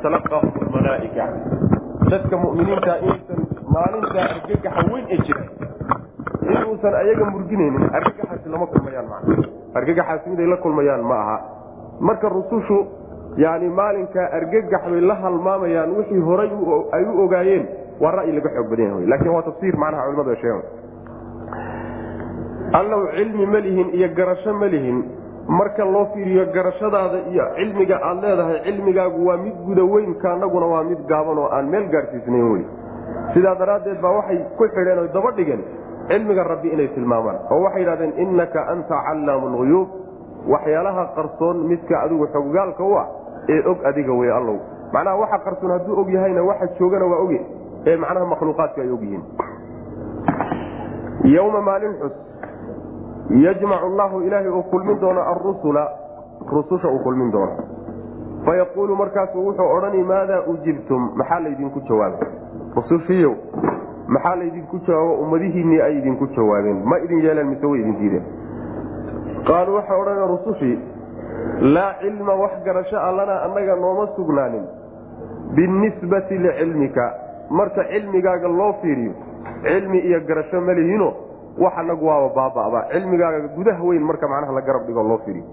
tatalaqahum lmalaaika dadka muminiinta inaysan maalintaa argagaxa weyn ee jira inuusan ayaga murginaynin argagaxaasi lama kulmayaan maa argagaxaasi miday la kulmayaan ma aha marka rusushu yani maalinkaa argagax bay la halmaamayaan wixii horay ay u ogaayeen waa ra'yi laga xoog badan yahay laakiin waa tafsiir macnaha culimadu ay sheegan allow cilmi ma lihin iyo garasho ma lihin marka loo fiiriyo garashadaada iyo cilmiga aad leedahay cilmigaagu waa mid guda weynka waa mid gaaban oo aan meel gaadhsiisnayn wey sidaa daraaddeed baa waxay ku xidheen oy daba dhigeen cilmiga rabbi inay tilmaamaan oo waxay yidhahdeen innaka anta callaamu lguyuub waxyaalaha qarsoon midka adigu xoggaalka u ah ee og adiga wey allow. Macnaha waxa qarsoon hadduu og yahayna waxa joogana waa oge ee macnaha makhluuqaadka ay og yihiin. Yowma maalin xus yajmacu allahu ilaahay uu kulmin doono arusula rususha uu kulmin doono fayaquulu markaasu wuxuu odhani maadaa ujibtum maxaa laydinku jawaabay rusushiiyow maxaa laydinku jawaabo ummadihiinnii ay idinku jawaabeen ma idin yeeleen mise way idin diideen qaaluu waxay odhana rusushii laa cilma wax garasho a lanaa annaga nooma sugnaanin binisbati licilmika marka cilmigaaga loo fiiriyo cilmi iyo garasho ma lihino wax anagu waaba baababa. Cilmigaaga gudaha weyn marka macnaha la garab dhigo loo firiyo.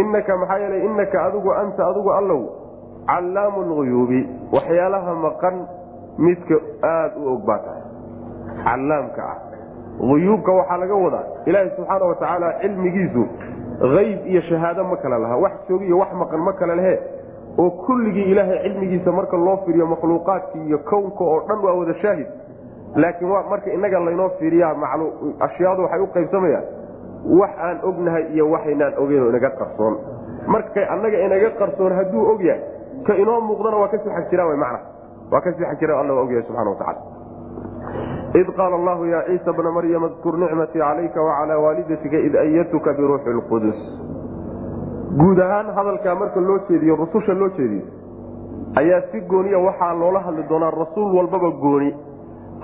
Inaka maxaa yeele inaka adigu anta adigu allow callaamu lguyuubi waxyaalaha maqan midka aada u og baa tahay. Callaamka ah. Uyuubka waxaa laga wadaa. Ilaahi subxaana watacaala cilmigiisu ayb iyo shahaado ma kale laha. Wax joogiyo wax maqan ma kale lehe oo kulligii ilaahay cilmigiisa marka loo firiyo makhluuqaadkii iyo kownka oo dhan waa wada shaahid laakiin marka inaga laynoo fiiriya ashyaadu waxay u qaybsamayaan wax aan ognahay iyo waxaynaan ogeynoo inaga qarsoon. Marka annaga inaga qarsoon hadduu og yahay ka inoo muuqdana waa ka sii ag jiraan mana waa ka sii ag jiraan alla ogyahay subxana watacala id qaala allahu ya ciisa bna maryama dkur nicmatii calayka wacalaa waalidatika id ayatuka biruuxi lqudus guud ahaan hadalkaa marka loo jeediyo rususha loo jeediyo ayaa si gooniya waxaa loola hadli doonaa rasuul walbaba gooni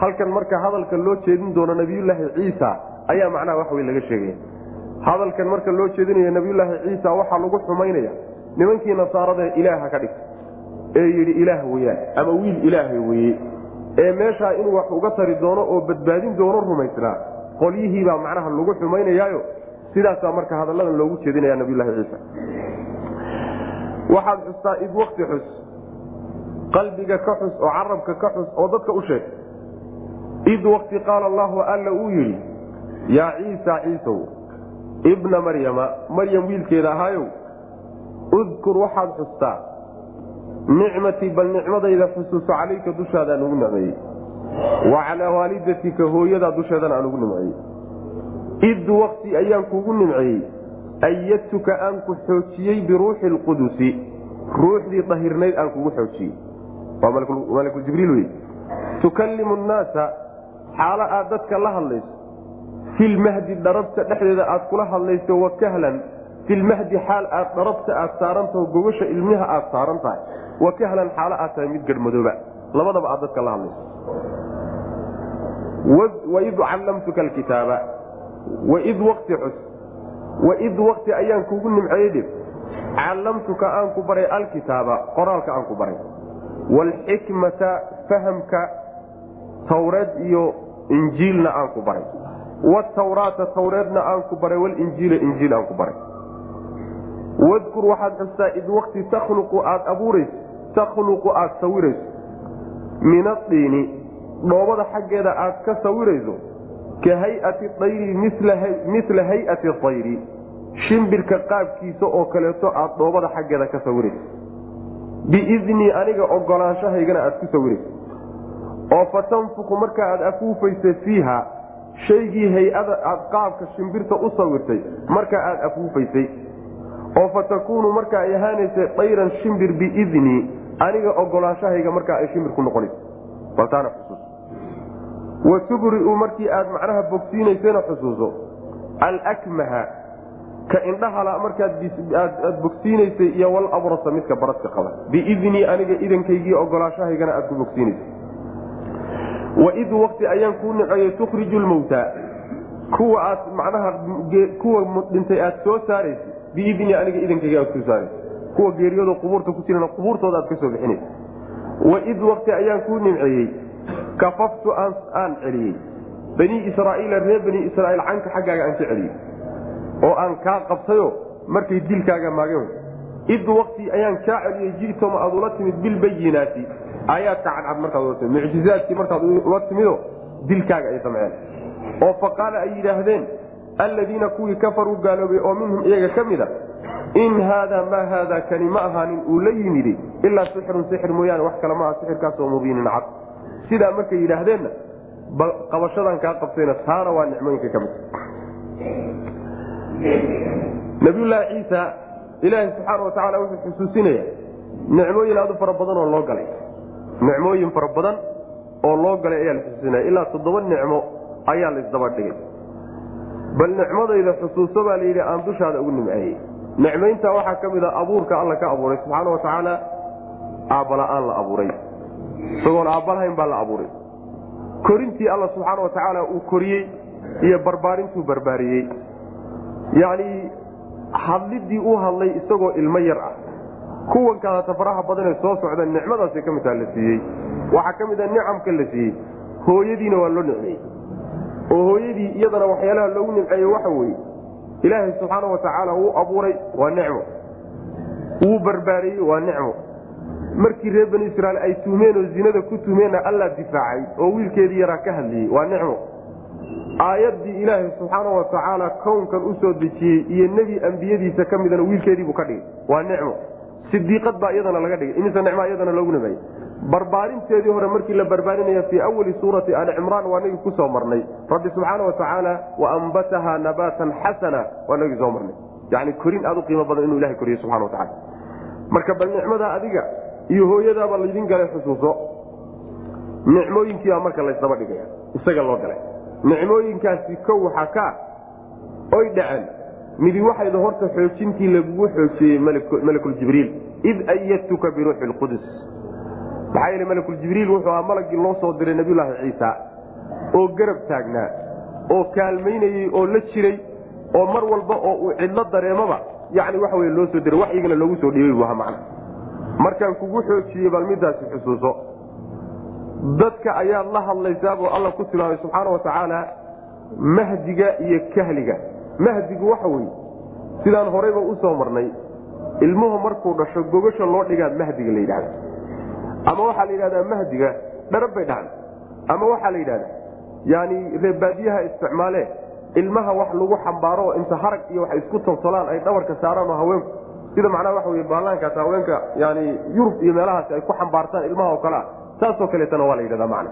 halkan marka hadalka loo jeedin doono nabiyulaahi ciisa ayaa macnaha wax wey laga sheegaya hadalkan marka loo jeedinayo nabiyulaahi ciisa waxaa lagu xumaynaya nimankii nasaarada ilaaha ka dhigta. Ee yidhi ilaah weyaan ama wiil ilaaha weye ee meeshaa inuu wax uga tari doono oo badbaadin doono rumaysnaa qolyihiibaa macnaha lagu xumaynayaayo. Sidaasaa marka hadalladan loogu jeedinaya nabiyulaahi ciisa. Waxaad xustaa id wakti xus. Qalbiga ka xus oo carabka ka xus oo dadka u sheeg id wakti qaala allahu alla uu yidhi yaa ciisa ciisow ibna maryama maryam wiilkeeda ahaayow udkur waxaad xustaa. Nicmatii bal nicmadayda xusuuso calayka dushaadaan ugu nicmeeyey wa calaa waalidatika hooyadaa dusheedana aan ugu nimceeyey id wakti ayaan kuugu nimceeyey ayadtuka aan ku xoojiyey biruuxi lqudusi ruuxdii dahirnayd aan kugu xoojiyey. Waa malakuljibriil wey tukallimu nnaasa xaalo aad dadka la hadlayso filmahdi dharabta dhexdeeda aad kula hadlayso wakahlan filmahdi xaal aad dharabta aad saarantaho gogasha ilmiha aad saaran tahay wakahlan xaalo aad tahay mid garhmadooba labadaba aad dadka la hadlayso. Waid callamtuka alkitaaba waid wati xus waid wakti ayaan kugu nimceeyey dhib. Callamtuka aan ku baray alkitaaba qoraalka aan ku baray. Waalxikmata fahamka tawreed iyo injiilna aan ku baray. Watawraata tawreedna aan ku baray walinjiila injiil aan ku baray. Wadkur waxaad xustaa id wakti takhluqu aad abuurayso takhluqu aad sawirayso. Min adiini dhoobada xaggeeda aad ka sawirayso ka hayati ayri mila hayati ayri shimbirka qaabkiisa oo kaleeto aad dhoobada xaggeeda ka sawirayso. Biidnii aniga ogolaanshahaygana aad ku sawirayso oo fatanfuku marka aad afuufaysa fiiha shaygii hay'ada aad qaabka shimbirta u sawirtay marka aad afuufaysay. oo fatakuunu marka ay ahaanaysay dayran shimbir biidnii aniga ogolaanshahayga markaa ay shimbir ku noqonayso. Baltaana xusuus. Wa tubri'u markii aad macnaha bogsiinaysana xusuuso alakmaha ka indhahala markaadaad bogsiinaysay iyo wal midka baradka qaba. Biidnii aniga idankaygii ogolaanshahaygana aad ku bogsiinaysay waid wakti ayaan kuu niceeyey tukhriju lmowta kuwa aad macnaha kuwa dhintay aad soo saaraysa biidnii aniga idankayga aad soo saaraysa kuwa geeriyoodo qubuurta ku jirana qubuurtooda aad ka soo bixinaysa waid waqti ayaan kuu nimceeyey kafaftu aan celiyey banii israaiila reer bani israiil canka xaggaaga aan ka celiyey oo aan kaa qabtayo markay dilkaaga maageen id waqti ayaan kaa celiyey jitoma aad ula timid bilbayinaati aayaadka cadcad markaad timid mucjizaadkii markaad ula timido dilkaaga ay samceen oo faqaala ay yidhaahdeen alladiina kuwii kafaruu gaaloobay oo minhum iyaga ka mida in haadaa maa haadaa kani ma ahaanin uu la yimidi ilaa sixirun sixir mooyaane wax kale maaha sixirkaasoo mubiinin cad. Sidaa markay yidhaahdeenna bal qabashadan kaa qabtayna taana waa nicmooyinka ka mid nabiyulaahi ciisa ilaahay subxaana watacaala wuxuu xusuusinaya nicmooyin aad u fara badan oo loo galay nicmooyin fara badan oo loo galay ayaa la xusuusinaya ilaa toddoba nicmo ayaa laysdaba dhigay bal nicmadayda xusuuso baa layidhi aan dushaada ugu nimceeyey. Nicmaynta waxaa ka mid a abuurka alla ka abuuray. Subxaana wa tacaala aabbala'aan la abuuray. Isagoon aabbalahayn baa la abuuray. Korintii alla subxaana wa tacaala uu koriyey iyo barbaarintuu barbaariyey. Yacnii hadlidii uu hadlay isagoo ilmo yar ah kuwan kalata faraha badanee soo socda nicmadaasay ka mid taha la siiyey. Waxaa ka mid a nicamka la siiyey. Hooyadiina waa loo nicmeeyey oo hooyadii iyadana waxyaalaha loogu nimceeye waxa weeye ilaahay subxaana wa tacaala wuu abuuray waa nicmo. Wuu barbaariyey waa nicmo. Markii reer bani israiil ay tuhmeen oo zinada ku tuhmeenna allaa difaacay oo wiilkeedii yaraa ka hadliyey waa nicmo. Aayaddii ilaahay subxaana wa tacaala kownkan u soo dejiyey iyo nebi ambiyadiisa ka midana wiilkeediibuu ka dhigay waa nicmo sidiiqad baa iyadana laga dhigay. Imise nicmaa iyadana loogu nimeeyey barbaarinteedii hore markii la barbaarinaya fii awali suurati ali cimraan waa nagii ku soo marnay. Rabbi subxaana wa tacaala waambataha nabaatan xasana waa nagii soo marnay. Yani korin aad u qiimo badan inuu ilahay koriyo subxana wa tacala marka bal nicmada adiga iyo hooyadaaba laydin galay xusuuso. Nicmooyinkiibaa marka laysdaba dhigaya. Isaga loo galay. Nicmooyinkaasi kow waxaa ka oy dhaceen midi waxayda horta xoojintii lagugu xoojiyey malakuljibriil id ayadtuka biruuxi lqudus maxaa yeele malakuljibriil wuxuu ahaa malagii loo soo diray nabiyulaahi ciisa oo garab taagnaa oo kaalmaynayey oo la jiray oo mar walba oo uu cidlo dareemaba yani waxa wey loo soo diray waxyigana loogu soo dhiibay buu ahaa macna. Markaan kugu xoojiyey bal midaasi xusuuso. Dadka ayaad la hadlaysaabuu alla ku tilmaamay subxaana wa tacaala mahdiga iyo kahliga mahdigu waxa weye sidaan horeyba u marnay ilmuhu markuu dhasho gogasha loo dhigaa mahdiga la yidhahda. Ama waxaa la yidhahdaa mahdiga dharab bay dhacan ama waxaa la yidhahda yani reebaadiyaha isticmaalee ilmaha wax lagu xambaaro oo inta harag iyo wax isku toltolaan ay dhabarka saaraan oo haweenku sida macnaha waxa wey baalaankaas haweenka yani yurub iyo meelahaasi ay ku xambaartaan ilmaha oo kalea saasoo kaleetana waa la yidhahdaa macna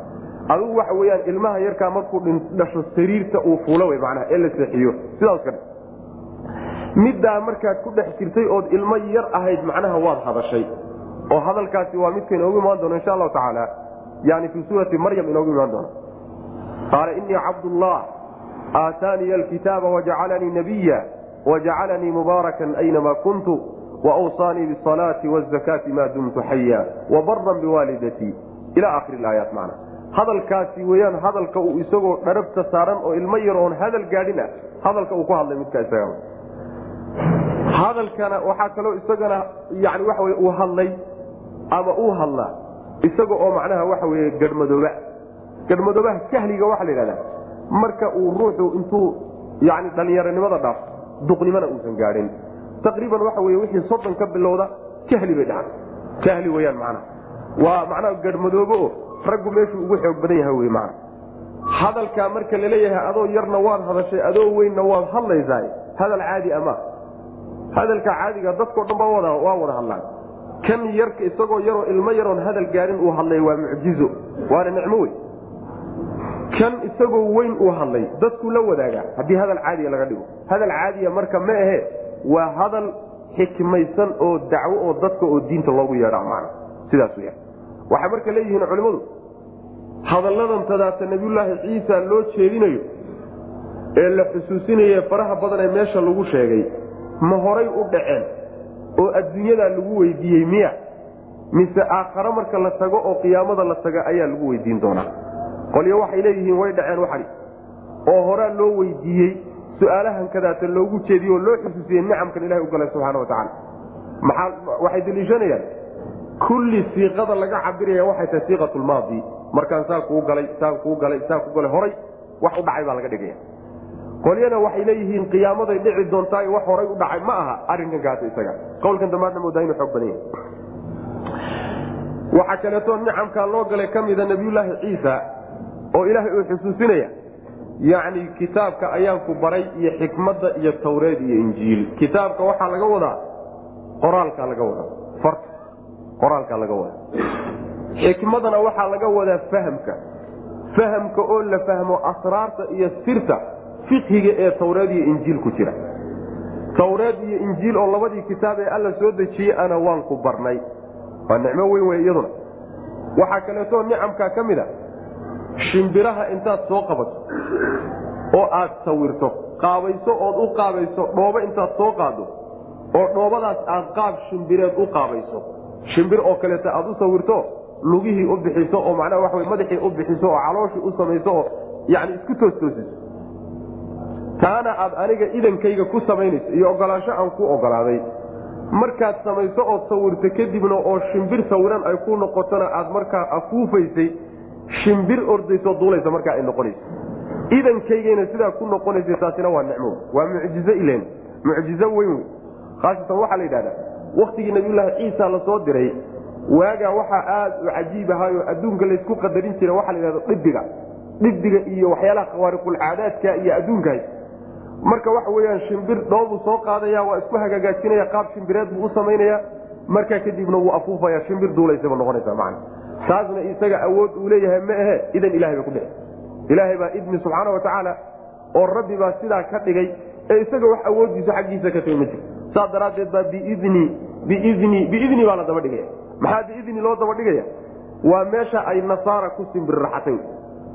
adigu waxa weyaan ilmaha yarkaa markuu dhasho sariirta uu fuulo w manaa ee la seexiyo. Sidaas ka middaa markaad ku dhex jirtay ood ilmo yar ahayd macnaha waad hadashay. Oo hadalkaasi waa midka inoogu imaan doono insha allahu tacaala. Yani fii suurati maryam inoogu imaan doono. Qaala inii cabdullah aataaniya alkitaaba wajacalanii nabiya wajacalanii mubaarakan aynama kuntu wawsaanii bisalaati wazakaati maa dumtu xaya wabaran biwaalidatii ila akhiri aayaat macna hadalkaasi weyaan hadalka uu isagoo dharabta saaran oo ilmo yar oon hadal gaadhin ah hadalka uu ku hadlay midka isaga hadalkana waxaa kaloo isagana yani waxa wey uu hadlay ama uu hadlaa isaga oo macnaha waxa weye garhmadooba garhmadoobaha kahliga waxaa la yidhahdaa marka uu ruuxu intuu yani dhalinyaronimada dhaafo duqnimana uusan gaadhin. Taqriiban waxa wey wixii soddon ka bilowda kahli bay dhacan kahli weyaan macnaha. Waa macnaha garhmadoobo raggu meeshuu ugu xoog badan yaha wey macna. Hadalkaa marka la leeyahay adoo yarna waad hadashay adoo weynna waad hadlaysaa hadal caadi ama? Hadalka caadiga dadkao dhan ba waa wada hadlaan. Kan yarka isagoo yaroo ilmo yaroon hadal gaarin uu hadlay waa mucjizo waana nicmo wey kan isagoo weyn uu hadlay dadkuu la wadaagaa haddii hadal caadiya laga dhigo. Hadal caadiya marka ma ahe waa hadal xikmaysan oo dacwo oo dadka oo diinta loogu yeedha man sidaas wya waxay marka leeyihiin culimmadu hadalladan tadaata nabiyulaahi ciisa loo jeedinayo ee la xusuusinaye faraha badan ee meesha lagu sheegay ma horay u dhaceen oo adduunyadaa lagu weydiiyey miya? Mise aakhare marka la tago oo qiyaamada la taga ayaa lagu weydiin doonaa? Qolyo waxay leeyihiin way dhaceen waxani. Oo horaa loo weydiiyey su'aalahan kadaata loogu jeediye oo loo xusuusiyey nicamkan ilahay u galay subxaana wa tacaala waxay daliishanayaan kulli siiqada laga cabiraya waxay tahay siiqat lmaadi markaan saa kuu galay saan kuu galay saa ku galay horay wax u dhacay baa laga dhigaya. Qolyana waxay leeyihiin qiyaamaday dhici doontaa wax horay u dhacay ma aha arrinkan isaga. Qowlkan dambaadna moodaa inuu xoog badan yahay waxaa kaleeto nicamkaa loo galay ka mida nabiyulaahi ciisa oo ilaahay uu xusuusinaya yacni kitaabka ayaan ku baray iyo xikmadda iyo tawreed iyo injiil. Kitaabka waxaa laga wadaa qoraalkaa laga wadaa qoraalkaa laga wadaa. Xikmadana waxaa laga wadaa fahamka. Fahamka oo la fahmo asraarta iyo sirta fiqhiga ee tawreed iyo injiil ku jira. Tawreed iyo injiil oo labadii kitaab ee alla soo dejiyey ana waan ku barnay. Waa nicmo weyn wey iyaduna. Waxaa kaleeto nicamkaa ka mid a shimbiraha intaad soo qabato oo aad sawirto qaabayso ood u qaabayso dhoobo intaad soo qaado oo dhoobadaas aad qaab shimbireed u qaabayso shimbir oo kaleeto aad u sawirto lugihii u bixiso oo macnaha waxa madaxii u bixiso oo calooshii u samayso oo yani isku toostoosiso taana aad aniga idankayga ku samaynayso iyo ogolaansho aan ku ogolaaday. Markaad samayso ood sawirto kadibna oo shimbir sawiran ay ku noqotona aad markaa afuufaysay shimbir ordayso duulaysa markaa ay noqonayso. Idankaygayna sidaa ku noqonaysa taasina waa nicmo waa mucjizo ilen mucjizo weyn wey khaasatan waxaa la yidhahdaa waktigii nabiyulaahi ciisa la soo diray waagaa waxaa aad u cajiib ahaayo adduunka laysku qadarin jira waxaa la yidhahda dhibiga dhibiga iyo waxyaalaha khawaariqulcaadaadka iyo adduunkaas marka waxa weyaan shimbir dhoobuu soo qaadaya waa isku hagaagaajinaya qaab shimbireed buu u samaynaya markaa kadibna wuu afuufaya shimbir duulaysaba noqonaysa man taasna isaga awood uu leeyahay ma ahe idan ilahay ba ku dhici ilaahay baa idmi subxaana watacaala oo rabbi baa sidaa ka dhigay ee isaga wax awoodiisa xaggiisa ka timi ma jir saas daraaddeed baa biidni biidni biidni baa la daba maxaa biidni loo daba dhigaya? Waa meesha ay nasaara ku simbirraxatay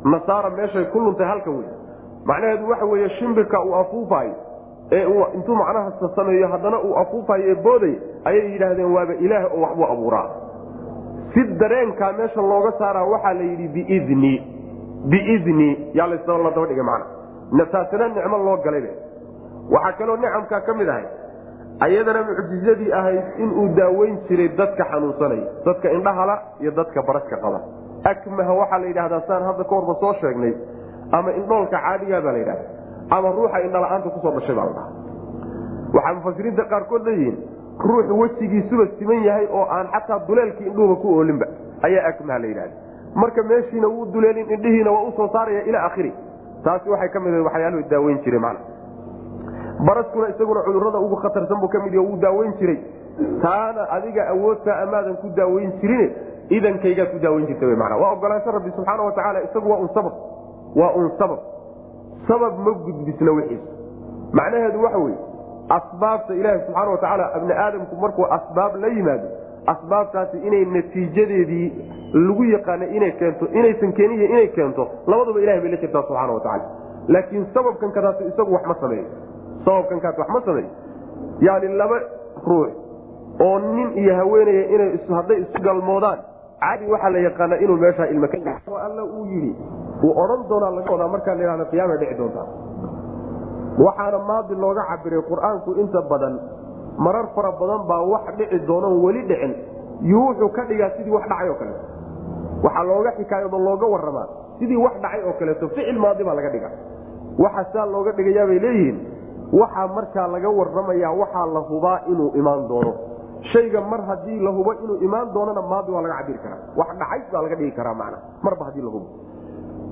nasaara meeshay ku luntay halka wey macnaheedu waxa weeye shimbirka uu afuufayo ee intuu macnaha sameeyo haddana uu afuufayo ee booday ayay yidhaahdeen waaba ilaah oo waxbuu abuuraa. Si dareenkaa meesha looga saaraa waxaa la yidhi biidni biidni. Yaa la daba macna. Taasina nicmo loo galaybe waxaa kaloo nicamkaa ka mid ahay ayadana mucjizadii ahayd inuu daaweyn jiray dadka xanuunsanaya dadka indhahala iyo dadka baraska qaba. Akmaha waxaa la yidhahdaa saan hadda ka horba soo sheegnay ama indhoolka caadigaa baa la yidhahda ama ruuxa indhala-aanta ku soo dhashay baa la dhaha waxaa mufasiriinta qaarkood leeyihiin ruux wejigiisuba siman yahay oo aan xataa duleelkii indhuhuba ku oolinba ayaa akmaha la yidhahda marka meeshiina wuu duleelin indhihiina waa u soo saaraya ilaa akhiri. Taasi waxay ka mid ahayd waxyaaluhu daaweyn jiray macna baraskuna isaguna cudurrada ugu khatarsan buu ka mid yahay wuu daaweyn jiray. Taana adiga awoodtaa amaadan ku daaweyn jirine idankaygaad ku daaweyn jirta waa ogolaansho rabbi subxaana wa tacaala isagu waa un sabab. Waa un sabab. Sabab ma gudbisna wixiisa macnaheedu waxa weye asbaabta ilaahi subxaana wa tacaala ibni aadamku markuu asbaab la yimaado asbaabtaasi inay natiijadeedii lagu yaqaana inay keento inaysan keeniy inay keento labaduba ilahay bay la jirtaa subxaana wa tacaala. Laakiin sababkan kadaas isagu wax ma sameeyo sababkan kaas wax ma sameeyo yani laba ruux oo nin iyo haweenaya inay hadday isu galmoodaan cadi waxaa la yaqaana inuu meeshaa ilma alla uu yidhi uu odhan doonaa laga wadaa markaa lahahda qiyaamay dhici doontaa. Waxaana maadi looga cabiray qur'aanku inta badan marar fara badan baa wax dhici doonon weli dhicin yuu ka dhigaa sidii wax dhacay oo kaleeto waxaa looga xikaayado looga waramaa sidii wax dhacay oo kaleeto ficil maadi baa laga dhiga waxa saa looga dhigayaabay leeyihiin waxaa markaa laga waramayaa waxaa la hubaa inuu imaan doono. Shayga mar haddii la hubo inuu imaan doonana maadi waa laga cabiri karaa. Wax dhacay baa laga dhigi karaa man marba haddii la hubo.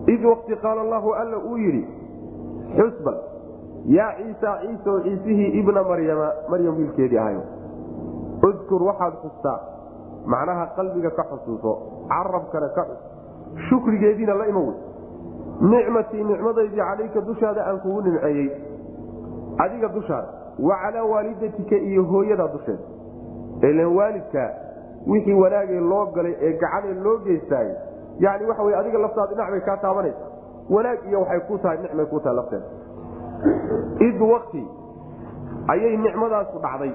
Id waqti qaala allahu alla uu yidhi xusbal yaa ciisa oo ciisihii ibna maryama maryam wiilkeedii ahayo udkur waxaad xustaa. Macnaha qalbiga ka xusuuso carabkana ka xus. Shukrigeediina la imow nicmatii nicmadaydii calayka dushaada aan kugu nimceeyey adiga dushaada wa calaa waalidatika iyo hooyada dusheeda ilan waalidka wixii wanaagee loo galay ee gacanee loo geystaay yani waxa wey adiga laftaada dhinac bay kaa taabanaysa. Wanaag iyo waxay ku tahay nicmay ku tahay lafteeda id wakti ayay nicmadaasu dhacday.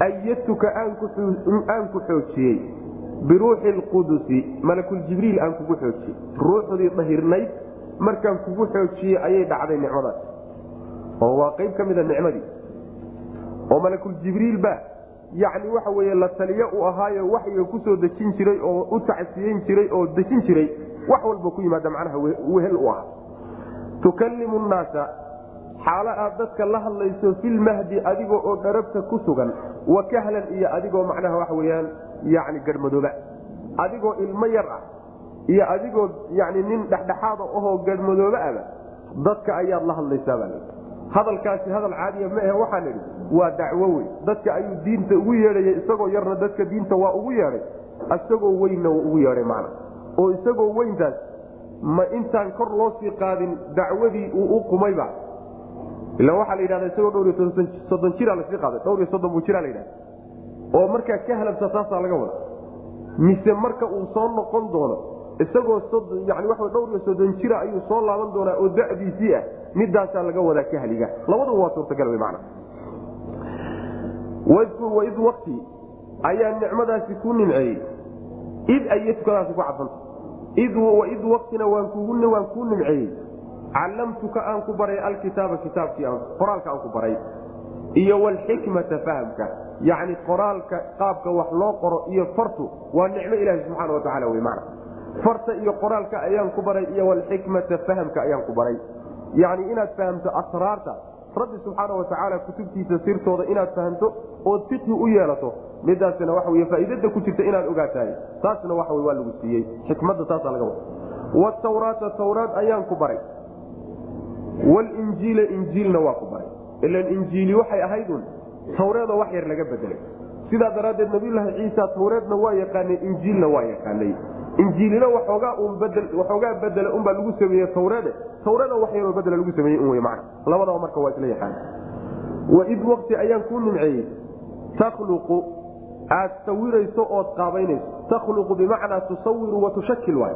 Ayatuka aan ku xoojiyey. Biruuxi lqudusi malakuljibriil aan kugu xoojiyey. Ruuxdii dahirnayd markaan kugu xoojiyey ayay dhacday nicmadaas oo waa qayb ka mida nicmadii. oo malakuljibriilba yacni waxa weye la taliyo uu ahaayo waxyiga ku soo dejin jiray oo u tacsiyeyn jiray oo dejin jiray wax walba ku yimaada macnaha wehel u ah tukallimu nnaasa xaalo aad dadka la hadlayso filmahdi adigoo oo dharabta ku sugan wa kahlan iyo adigoo macnaha waxa weyaan yani garhmadooba adigoo ilmo yar ah iyo adigoo yani nin dhexdhexaada ahoo garhmadoobe aba dadka ayaad la hadlaysaabaa hadalkaasi hadal caadiya ma ahe waxaan idhi waa dacwo wey dadka ayuu diinta ugu yeedhaya isagoo yarna dadka diinta waa ugu yeedhay isagoo weynna waa ugu yeedhay macna. Oo isagoo weyntaas ma intaan kor loo sii qaadin dacwadii uu u qumayba. Ila waxaa la yidhahda isagoo dhowr soddon jira la sii qaaday dhowr iyo soddon buu jiraa la yidhahda oo markaa ka halabsa taasaa laga wada mise marka uu soo noqon doono isagoo yani waa dhowr iyo soddon jira ayuu soo laaban doonaa oo da'diisii ah midaasaa laga wadaa kahliga labaduba waa suurtagal w man waid wakti ayaa nicmadaasi ku nimceeyey id ayay tukadaasi ku cadfanta id waktina waan kuu nimceeyey callamtuka aan ku baray alkitaaba kitaabkii qoraalka aan ku baray. Iyo wlxikmata fahamka. Yani qoraalka qaabka wax loo qoro iyo fartu waa nicmo ilahi subxaana watacaala w man farta iyo qoraalka ayaan ku baray iyo wlxikmata fahamka ayaan ku baray yani inaad fahamto asraarta. Rabbi subxaana watacaala kutubtiisa sirtooda inaad fahamto ood fiqhi u yeelato. Midaasna waxa w faaidada ku jirta inaad ogaatahay taasna waxa waa lagu siiyey. Xikmada taasa laga wada. Wtawraata tawraad ayaan ku baray. Wlinjiila injiilna waa ku baray. Ilan injiili waxay ahaydun tawreedoo wax yar laga bedelay. Sidaa daraaddeed nabiyulaahi ciisa tawreedna waa yaqaanay injiilna waa yaqaanay injiilina waxoogaa bedela unbaa lagu sameeye tawreede. Tawreeda wax yaroo bedela lagu sameeye un man labadaba marka waa isla yaqaan. Waid waqti ayaan kuu nimceeyey takhluqu aad sawirayso ood qaabaynayso. Takhluqu bimacnaa tusawiru wa tushakil waay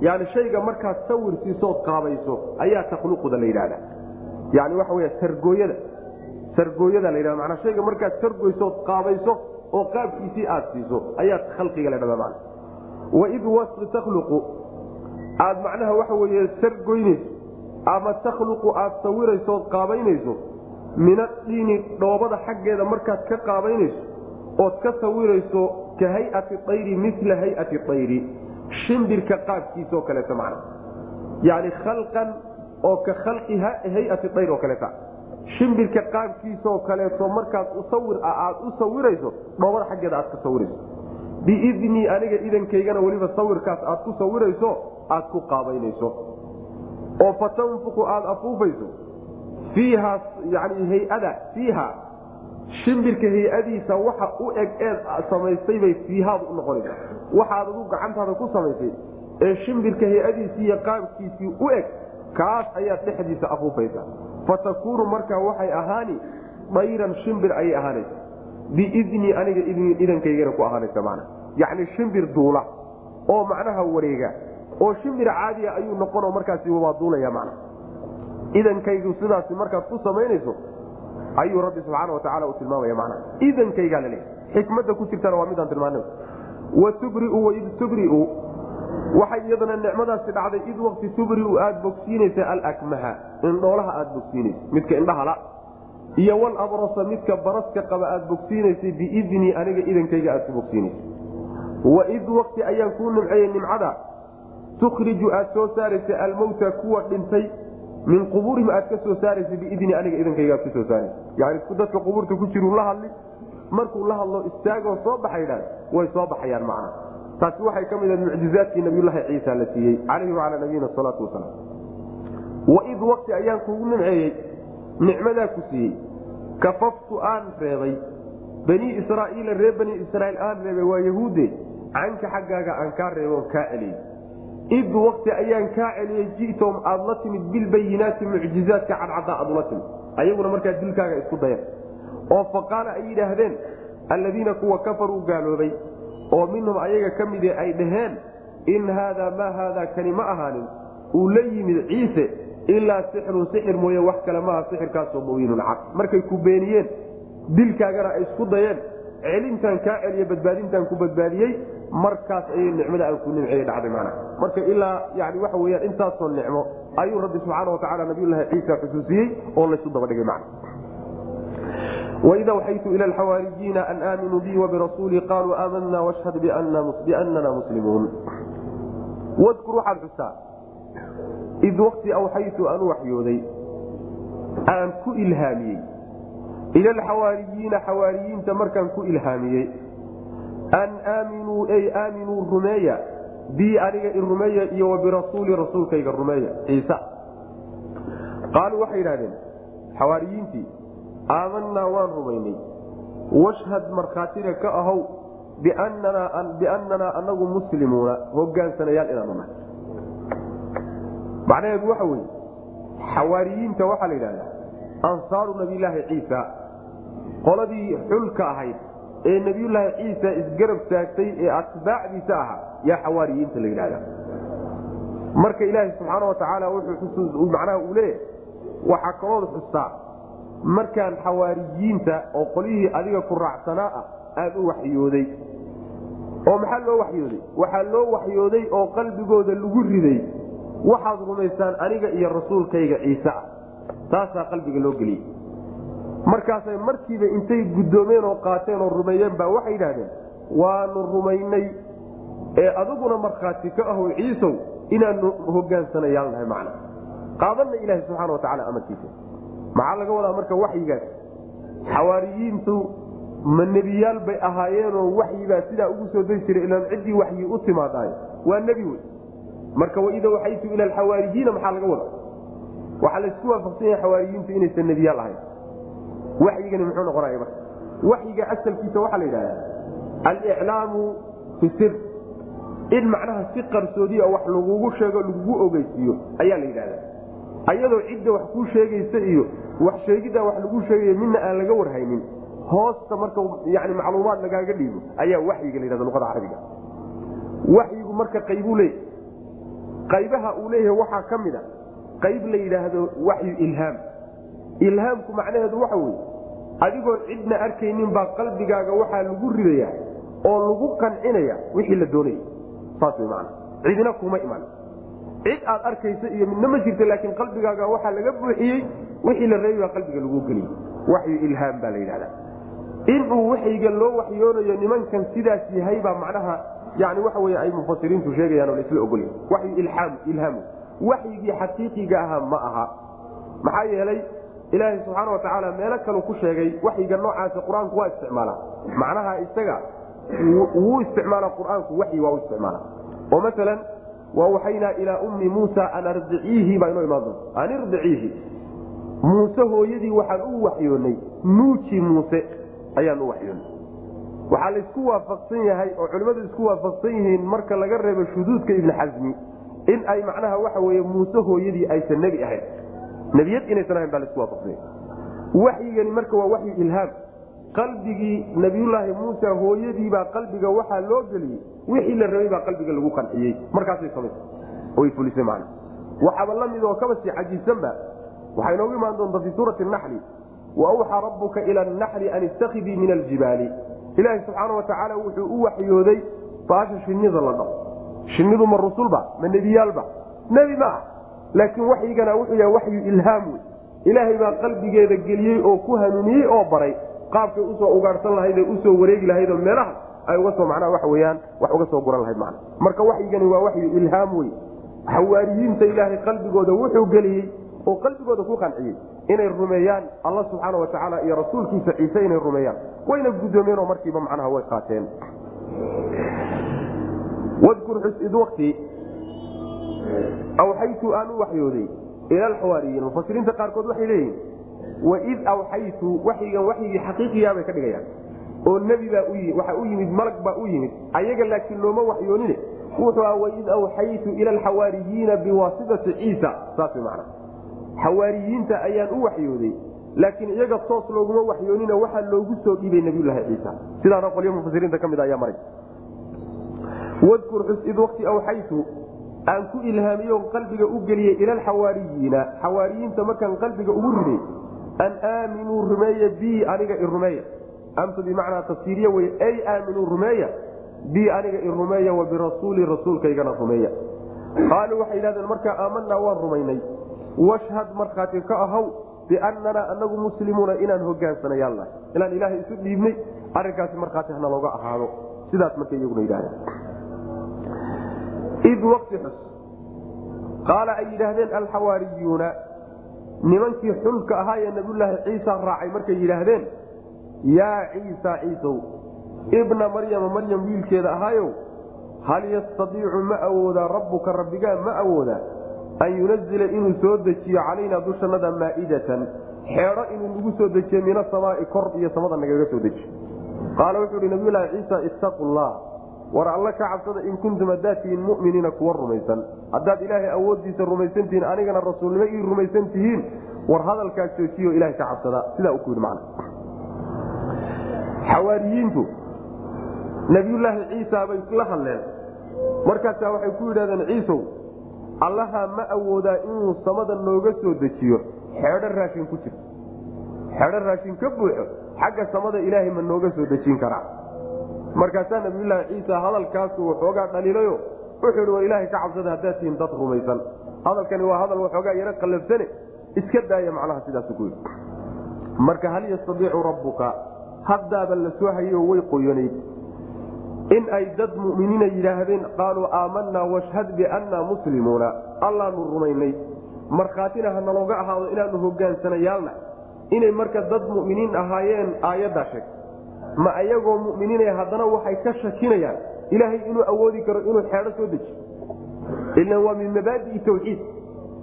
yani shayga markaad sawir siisood qaabayso ayaa takhluquda la yidhahda yani waxa wey sargooyada sargooyada la yhahda manaa shayga markaad sargoysood qaabayso oo qaabkiisii aad siiso ayaa khalqiga la dhahda man waid takhluqu aad macnaha waxa weye sargoynayso ama takhluqu aad sawiraysood qaabaynayso min addiini dhoobada xaggeeda markaad ka qaabaynayso ood ka sawirayso ka hayati ayri mila hayati ayri shimbirka qaabkiisaoo kaleeta macna. Yani khalqan oo ka khalqi hayati ayr oo kaleeta. Shimbirka qaabkiisaoo kaleeto markaad usawir aad u sawirayso dhoobada xaggeeda aad ka sawirayso biidnii aniga idankaygana weliba sawirkaas aad ku sawirayso aad ku qaabaynayso. oo fatanfuku aada afuufayso fiiha yani hay'ada fiiha shimbirka hay'adiisa waxa u eg eed samaystay bay fiihaadu u noqonaysa. waxaad adu gacantaada ku samaysay ee shimbirka hay'adiisii iyo qaabkiisii u eg kaas ayaad dhexdiisa afuufaysa. fatakuunu markaa waxay ahaani dayran shimbir ayay ahaanaysa. biidnii aniga idankaygana ku ahaanaysa man yacni shimbir duula oo macnaha wareega oo shimbir caadiya ayuu noqonoo markaasi waa duulaya man idankaygu sidaasi markaad ku samaynayso ayuu rabbi subxaana watacaala u tilmaamaya mana idankaygaa laleeyahy xikmada ku jirtana waa midaan tilmaana wa tubriu waid tubriu waxay iyadana nicmadaasi dhacday id wakti tubriu aad bogsiinaysa alakmaha indhoolaha aad bogsiinaysa midka indhahala iyo walabrasa midka baraska qaba aad bogsiinaysay biidnii aniga idankayga aad ku bogsiinaysa waid wakti ayaan kuu nimceeyey nimcada tukhriju aad soo saaraysa almowta kuwa dhintay min qubuurihim aad ka soo saaraysa biidni aniga idankayga aad ka soo saaraysa yani dadka qubuurta ku jiru la hadli markuu la hadlo istaagoo soo baxaydhaan way soo baxayaan macna taasi waxay ka mid ahayd mucjizaadkii nabiyulaahi ciisa la siiyey calayhi wacalaa nabiyina salaatu wasalaam waid wakti ayaan kugu nimceeyey nicmadaa ku siiyey. Kafaftu aan reebay banii israaiila reer banii israiil aan reebay waa yahuude canka xaggaaga aan kaa reebo kaa celiyey. Id wakti ayaan kaa celiyey ji'tom aad la timid bilbayinaati mucjizaadka cadcadda aad ula timid. Ayaguna markaa dilkaaga isku dayan oo faqaala ay yidhaahdeen alladiina kuwa kafaruu gaaloobay oo minhum ayaga ka mide ay dhaheen in haadaa maa haadaa kani ma ahaanin uu la yimid ciise ilaa sixirun sixir mooye wax kale maaha sixirkaasoo mubiinun cad. Markay ku beeniyeen dilkaagana ay isku dayeen. Celintaan kaa celiye badbaadintaan ku badbaadiyey markaas ayay nicmada aan ku nimceeye dhacday mana marka ilaa yani waxa weyaan intaasoo nicmo ayuu rabbi subxaana watacaala nabiyulaahi ciisa xusuusiyey oo laysu dabadhigay man waida waxaytu ila alxawaariyiina an aaminuu bii wabirasuulii qaaluu aamanaa washhad biannana muslimuun. Wadkur waxaad xustaa. Id wakti awxaytu aan u waxyooday. Aan ku ilhaamiyey. Ila alxawaariyiina xawaariyiinta markaan ku ilhaamiyey an aaminuu ey aaminuu rumeeya bii aniga i iyo wa birasuuli rasuulkayga rumeeya ciise qaaluu waxay yidhahdeen xawaariyiintii aamanaa waan rumaynay. Washhad markhaatina ka ahow biannanaa anagu muslimuuna hogaansanayaal inaanu nahay. Macnaheedu waxa weye xawaariyiinta waxaa la yidhahdaa ansaaru nabiyulaahi ciisa qoladii xulka ahayd ee nebiyulaahi ciisa isgarab taagtay ee atbaacdiisa ahaa yaa xawaariyiinta la yidhahda marka ilaaha subxaana watacaala wuxuu macnaha uu leeyahay waxaa kalood xustaa markaan xawaariyiinta oo qolyihii adiga ku raacsanaa ah aan u waxyooday. Oo maxaa loo waxyooday? Waxaa loo waxyooday oo qalbigooda lagu riday waxaad rumaysaan aniga iyo rasuulkayga ciise ah. Taasaa qalbiga loo geliyey markaasay markiiba intay guddoomeen oo qaateen oo rumeeyeen baa waxay yidhahdeen waanu rumaynay ee adiguna markhaati ka ahow ciisow inaanu hogaansanayaal nahay macna. Qaadanna ilaahi subxaana wa tacala amarkiisa. Maxaa laga wadaa marka waxyigaas? Xawaariyiintu ma nebiyaal bay ahaayeenoo waxyibaa sidaa ugu soo dari jiray ilaan ciddii waxyi u timaadaay waa nebi wey. Marka waida waxaytu ila maxaa laga wada waxaa laysku waafaqsan yahay xawaariyiintu inaysan nebiyaal ahayn waxyigani muxuu noqonaya marka. Waxyiga asalkiisa waxaa la yidhahdaa aliclaamu fi sir. In macnaha si qarsoodiya wax lagugu sheego lagugu ogeysiiyo ayaa la yidhahdaa. Ayadoo cidda wax kuu sheegaysa iyo wax sheegiddaa wax lagu sheegayo midna aan laga warhaynin hoosta marka yani macluumaad lagaaga dhiibo ayaa waxyiga la yhahda luqada carabiga. Waxyigu marka qaybuu leeyahy qaybaha uu leeyahay waxaa ka mid a qayb la yidhaahdo waxyu ilhaam ilhaamku macnaheedu waxa weye adigoon cidna arkaynin baa qalbigaaga waxaa lagu ridaya oo lagu qancinaya wixii la doonaya saas wey maana cidina kuma iman. Cid aad arkaysa iyo midna ma jirta laakiin qalbigaaga waxaa laga buuxiyey wixii la reebi baa qalbiga lagu geliyey. Waxyu ilhaam baa la yidhahda inuu waxyiga loo waxyoonayo nimankan sidaas yahay baa macnaha yani waxa wey ay mufasiriintu sheegayaan oo laisla ogolya waxyu ilhaamu waxyigii xaqiiqiga ahaa ma aha. Maxaa yeelay ilaahay subxaana wa tacaala meelo kalu ku sheegay waxyiga noocaasi qur'aanku waa isticmaala. Macnaha isaga wuu isticmaala qur'aanku waxyi waa u isticmaala. Oo maalan wawxaynaa ilaa ummi muusa an ardiciihi baa inoo imaan doonta an irdiciihi muuse hooyadii waxaan u waxyoonay nuuji muuse ayaan u waxyoonay. Waxaa laysku waafaqsan yahay oo culimmadu isku waafaqsan yihiin marka laga reebo shuduudka ibni xasmi in ay macnaha waxa weye muuse hooyadii aysan nebi ahayn nebiyad inaysan ahayn baa la isku waafaqsan yahay waxyigani marka waa waxyu ilhaam qalbigii nabiyulaahi muusa hooyadiibaa qalbiga waxaa loo geliyey. Wixii la rabay baa qalbiga lagu qanciyey. Markaasay samaysa fulisay man waxaaba la mid oo kaba sii cajiibsanba waxaa inoogu imaan doonta fii suurati naxli wa awxaa rabbuka ila naxli an istakidii min aljibaali. Ilaahi subxaana wa tacaala wuxuu u waxyooday baasha shinida la dhao shinidu ma rusulba ma nebiyaalba nebi ma laakiin waxyigana wuxuu yahay waxyu ilhaam wey ilaahay baa qalbigeeda geliyey oo ku hanuuniyey oo baray. Qaabkay u soo ugaarsan lahayd ee u soo wareegi lahayd oo meelaha ay uga soo macnaha waxa weyaan wax uga soo guran lahayd macna marka waxyigani waa waxyu ilhaam wey xawaariyiinta ilaahay qalbigooda wuxuu geliyey oo qalbigooda ku qanciyey inay rumeeyaan alla subxaana wa tacaala iyo rasuulkiisa ciise inay rumeeyaan. Wayna guddoomeen oo markiiba macnaha way qaateen awxaytu aan u waxyooday ila alxawaariyiin mufasiriinta qaarkood waxay leeyihiin waid awxaytu waxyigan waxyigii xaqiiqiyaa bay ka dhigayaan oo nebi baa waxa u yimid malag baa u yimid ayaga laakiin looma waxyoonine wuxuu aha waid awxaytu ila alxawaariyiina biwaasitati ciisa saas man xawaariyiinta ayaan u waxyooday laakiin iyaga toos looguma waxyoonina waxaa loogu soo dhiibay nabiyulaahi ciisa sidaana qolyo mufasiriinta ka mid ayaa maray wadkur xus id wakti awxaytu aan ku ilhaamiyo qalbiga u geliyey ila alxawaariyiina xawaariyiinta markaan qalbiga ugu riday an aaminuu rumeeya bi aniga i rumeeya. Amtu bimacnaa tafsiiriye wey ay aaminuu rumeeya bi aniga i rumeeya wa birasuuli rasuulkaygana rumeeya. Qaaluu waxay yidhahdeen markaa aamanaa waan rumaynay. Washhad markhaati ka ahaw biannanaa anagu muslimuuna inaan hogaansanayaalna inaan ilaahay isu dhiibnay arrinkaasi markhaati hana looga ahaado. Sidaas markay iyaguna yidhahdeen id waqti xus. Qaala ay yidhaahdeen alxawaariyuuna nimankii xulka ahaa ee nabiyulaahi ciisa raacay markay yidhaahdeen yaa ciisa ciisow ibna maryama maryam wiilkeeda ahaayow hal yastadiicu ma awoodaa rabbuka rabbigaa ma awoodaa an yunazila inuu soo dejiyo calaynaa dushannada maa'idatan xeedho inuu nagu soo dejiyo min asamaai kor iyo samada nagaga soo dejiyo qaala wuxuu ihi nabiyulaahi ciisa ittaqu llah war alla ka cabsada in kuntum haddaad tihiin muminiina kuwa rumaysan. Haddaad ilaahay awooddiisa rumaysan tihiin anigana rasuulnimo ii rumaysan tihiin war hadalkaas joojiyo ilahay ka cabsada. Sidaa u ku yidhi macna. Xawaariyiintu nabiyulaahi ciisa bay la hadleen. Markaasaa waxay ku yidhahdeen ciisow allaha ma awoodaa inuu samada nooga soo dejiyo. Xeedho raashin ku jirto xeedho raashin ka buuxo. Xagga samada ilaahay ma nooga soo dejin karaa markaasaa nabiyulaahi ciisa hadalkaasu waxoogaa dhaliilayo wuxuu ihi war ilaahay ka cabsada haddaad tihiin dad rumaysan. Hadalkani waa hadal waxoogaa yaro qallafsane iska daaya macnaha sidaasu ku yidhi. Marka hal yastadiicu rabbuka? Haddaaba la soo hayo way qoyonayd in ay dad muminiina yidhaahdeen qaaluu aamanaa washhad biannaa muslimuuna. Allaanu rumaynay. Markhaatina ha nalooga ahaado inaanu hogaansanayaalna inay marka dad muminiin ahaayeen aayaddaa sheeg ma ayagoo muminiina haddana waxay ka shakinayaan. Ilaahay inuu awoodi karo inuu xeedho soo dejiyo ilan waa min mabaadii tawxiid.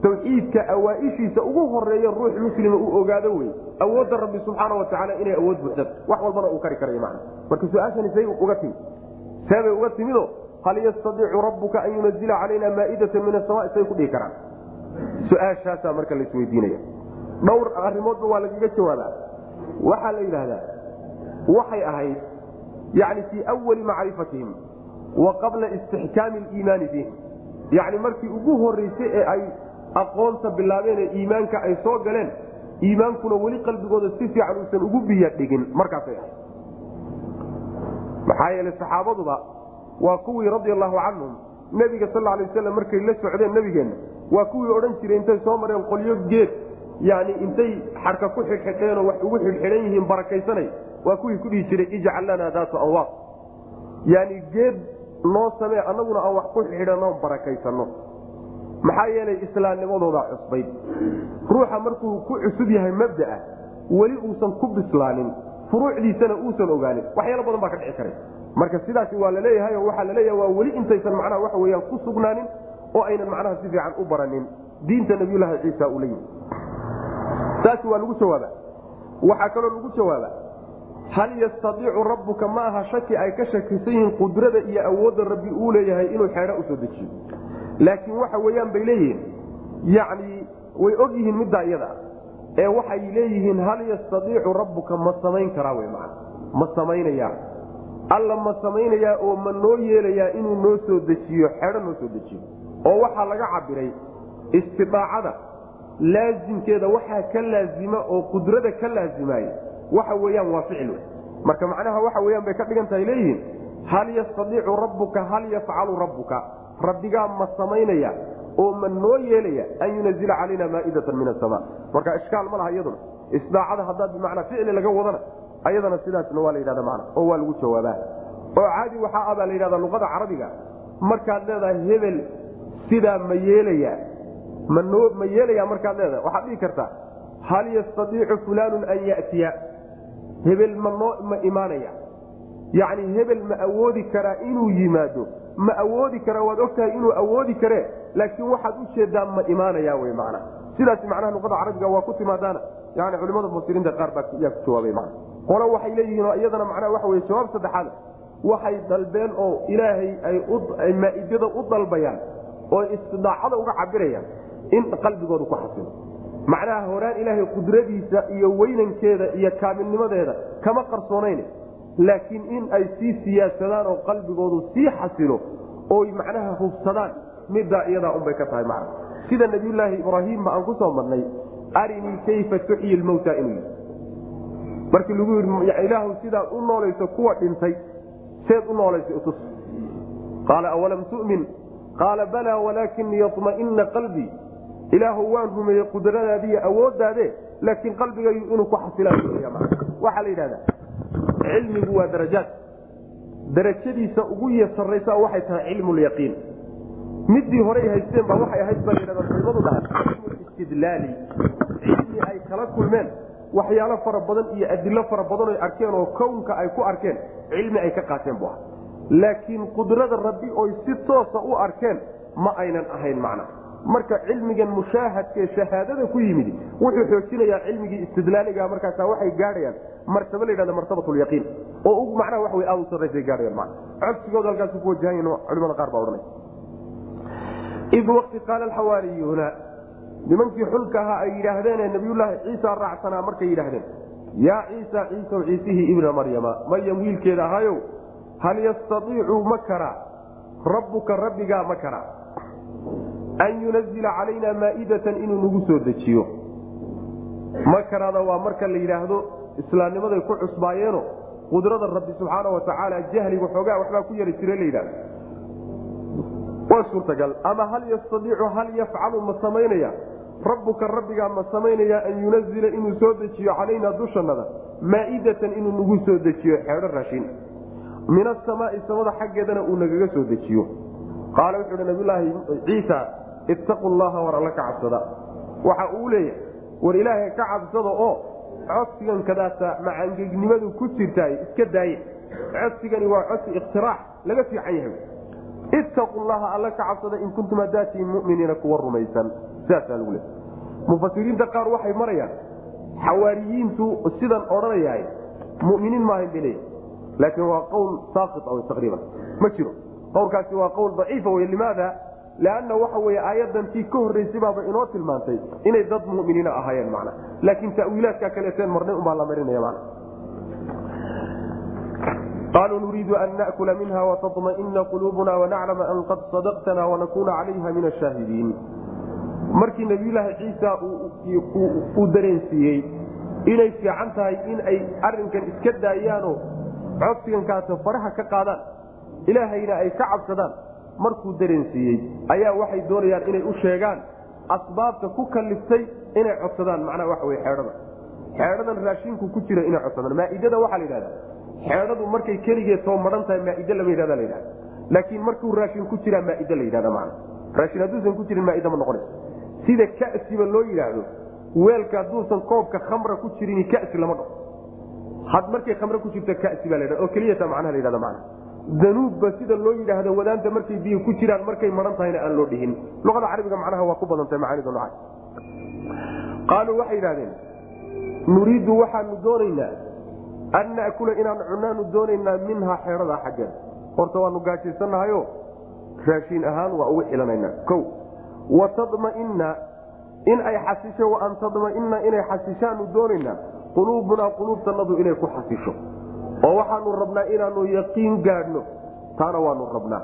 Tawxiidka awaaishiisa ugu horreeya ruux muslima uu ogaado wey. Awoodda rabbi subxaana watacaala inay awood buuxda wax walbana uu kari karayo man marka su'aashani say uga timi seebay uga timido hal yastadiicu rabbuka an yunazila calayna maaidata min asama say ku dhihi karaan. Su'aashaasaa marka laisweydiinaya dhowr arrimoodba waa lagaga jawaabaa waxaa la yidhaahdaa waxay ahayd yani fii awali macrifatihim wa qabla istixkaami liimaani bihim yani markii ugu horeysay ee ay aqoonta bilaabeen ee iimaanka ay soo galeen iimaankuna weli qalbigooda si fiican uusan ugu biya markaasay ahayd. Maxaa yeele saxaabaduba waa kuwii radi allahu canhum nebiga sal lay waslam markay la socdeen nebigeenna waa kuwii odhan jiray intay soo mareen qolyo geed yani intay xarka ku xidhxidheenoo wax ugu xidhxidhan yihiin barakaysanay waa kuwii ku dhihi jiray ijcal lanaa daata anwaaq yani geed noo samee annaguna aan wax ku xidhanoo barakaysanno maxaa yeelay islaamnimadoodaa cusbayd. Ruuxa markuu ku cusub yahay mabdaa weli uusan ku bislaanin. Furuucdiisana uusan ogaanin. Waxyaalo badan baa ka dhici karay. Marka sidaasi waa la leeyahay oo waxaa laleeyaha waa weli intaysan macnaha waxa weyaan ku sugnaanin oo aynan macnaha si fiican u baranin. Diinta nabiyulaahi ciisa uu la yimi taasi waa lagu jawaaba waxaa kaloo lagu jawaaba hal yastadiicu rabbuka? Ma aha shaki ay ka shakisan yihiin qudrada iyo awoodda rabbi uu leeyahay inuu xeedho u soo dejiyo. Laakiin waxa weeyaan bay leeyihiin yacni way og yihiin middaa iyada ee waxay leeyihiin hal yastadiicu rabbuka? Ma samayn karaa wey maa ma samaynayaa. Alla ma samaynayaa oo ma noo yeelayaa inuu noo soo dejiyo xeedho noo soo dejiyo. Oo waxaa laga cabiray istidaacada laasimkeeda waxaa ka laazima oo qudrada ka laazimaaya waxa weyaan waa ficil marka macnaha waxa weyaan bay ka dhigan leeyihiin hal yastadiicu rabbuka hal yafcalu rabbuka? Rabbigaa ma samaynaya oo ma noo yeelaya an yunazila calayna maaidatan min asama marka ishkaal ma laha iyaduna. Isdaacada haddaad bimacnaa ficli laga wadana ayadana sidaasna waa la yidhahda mana oo waa lagu jawaabaa. Oo caadi waxaa abaa la yidhahda luqada carabiga markaad leedahay hebel sidaa ma yeelaya manoo ma yeelaya markaad leedahay. Waxaad dhihi kartaa hal yastadiicu fulaanu an yatiya hebel ma noo ma imaanaya. Yacni hebel ma awoodi karaa inuu yimaado ma awoodi karaa waad ogtahay inuu awoodi karee laakiin waxaad u jeedaa ma imaanaya wy mana sidaas macnaha luqada carabiga waa ku timaadaana yani culimada mufasiriinta qaar baa yaa ku jawaabay mana qolo waxay leeyihiin oo iyadana macnaha waxa wey jawaab saddexaad waxay dalbeen oo ilaahay ay maaidada u dalbayaan oo istidaacada uga cabirayaan in qalbigooda ku xasilo macnaha horaan ilaahay qudradiisa iyo weynankeeda iyo kaamilnimadeeda kama qarsoonayn laakiin in ay sii siyaasadaan oo qalbigoodu sii xasilo oy macnaha hubsadaan middaa iyadaa unbay ka tahay macna. Sida nabiyulaahi ibraahimba aan ku soo marnay arinii kayfa tuxyi lmowta inuu yii markii lagu yidhi ilaahu sidaad u noolayso kuwa dhintay seed u noolaysa utus. Qaala awalam tu'min? Qaala balaa walaakin liyطma'ina qalbii ilaahu waan rumeeyey qudradaadiiyo awooddaade laakiin qalbigaygu inuu ku xasilawaxaa la yidhahdaa cilmigu waa darajaad. Darajadiisa ugu sarraysa waxay tahay cilmulyaqiin midii horey haysteen baa waxay ahayd baa ladhahda culimadu dhahay cilmulistidlaali cilmi ay kala kulmeen waxyaalo fara badan iyo adilo fara badan oy arkeen oo kownka ay ku arkeen cilmi ay ka qaateen bu ah laakiin qudrada rabbi oy si toosa u arkeen ma aynan ahayn macna marka cilmigan mushaahadkae shahaadada ku yimid wuxuu xoojinayaa cilmigii istidlaaliga markaasa waxay gaadhayaan martaba layhahda martabatulyaqiin oo macnaha wey aad u sarraysay gaadhayaan mana codsigooda halkaasu ku wajahan culimada qaar baa odhanay. Id waqti qaala alxawaariyuuna nimankii xulka ahaa ay yidhaahdeene nabiyulaahi ciisa raacsanaa markay yidhaahdeen yaa ciisa ciisaw ciisihii ibna maryama maryam wiilkeeda ahaayow hal yastaiicu ma karaa rabbuka rabbigaa ma karaa an yunazila calaynaa maa'idatan inuu nagu soo dejiyo ma karaada waa marka la yidhaahdo islaamnimaday ku cusbaayeeno qudrada rabbi subxaana wa tacaala jahliga xoogaa waxbaa ku yari jire la yidhahdo waa suurtagal ama hal yastaiicu hal yafcalu ma samaynaya rabbuka rabbigaa ma samaynaya an yunazila inuu soo dejiyo calaynaa dushannada maa'idatan inuu nagu soo dejiyo xeedho raashin min asamaai samada xaggeedana uu nagaga soo dejiyo qaala wuxuu hi nabiyulaahi ciisa ittaqu llaha war alla ka cabsada. Waxa uu leeyahay war ilaahay ka cabsada oo codsigan kadaata macangegnimadu ku jirtaay iska daaye. Codsigani waa codsi iktiraax laga fiican yahay. Ittaqu llaha alla ka cabsada in kuntum hadaatiin muminiina kuwa rumaysan. Sidaasaa lagu leeay mufasiriinta qaar waxay marayaan xawaariyiintu sidan odhanayahay muminiin maahan bay leeyahy laakiin waa qowl saaqit w taqriiban. Ma jiro. Qowlkaasi waa qowl daciifa wey limaada lanna waxa wey aayadan tii ka horreysay baaba inoo tilmaantay inay dad muminiina ahaayeen mana laakiin tawiilaadka kaleeteen marnay unbaa la marinaya man qaluu nuriidu an nakula minha wataطmaئina quluubuna wanaclama an qad sadaqtana wanakuna calayha min ashaahidiin markii nabiyulaahi ciisa uu dareensiiyey inay fiican tahay in ay arinkan iska daayaanoo codsigankaasa faraha ka qaadaan ilaahayna ay ka cabsadaan markuu dareensiiyey ayaa waxay doonayaan inay u sheegaan asbaabta ku kaliftay inay codsadaan. Macnaha waxa wey xeedhada xeedhadan raashinku ku jira inay codsadaan. Maaidada waxaa la yidhahda xeedhadu markay keligeed soo maran tahay maaide lama yidhahda la yidhahda laakiin markuu raashin ku jiraa maaide la yidhahda macna raashin hadduusan ku jirin maaide ma noqonayso. Sida kasiba loo yidhaahdo weelka hadduusan koobka khamra ku jirin kasi lama dhao had markay khamre ku jirto kasi baa la oo keliyata macnaha la yhahda macna danuubba sida loo yidhaahdo wadaanta markay biyo ku jiraan markay maran tahayna aan loo dhihin. Luqada carabiga macnaha waa ku badantahay macaanida noocaas qaaluu waxay yidhahdeen nuriidu waxaanu doonaynaa an nakula inaan cunaanu doonaynaa minhaa xeedhadaa xaggeeda horta waanu gaajaysannahayo. Raashiin ahaan waa ugu xilananaa o wa tadmaina in ay xasisho wa an tadmaina inay xasishaanu doonaynaa quluubunaa quluubtanadu inay ku xasisho oo waxaanu rabnaa inaanu yaqiin gaadhno. Taana waanu rabnaa.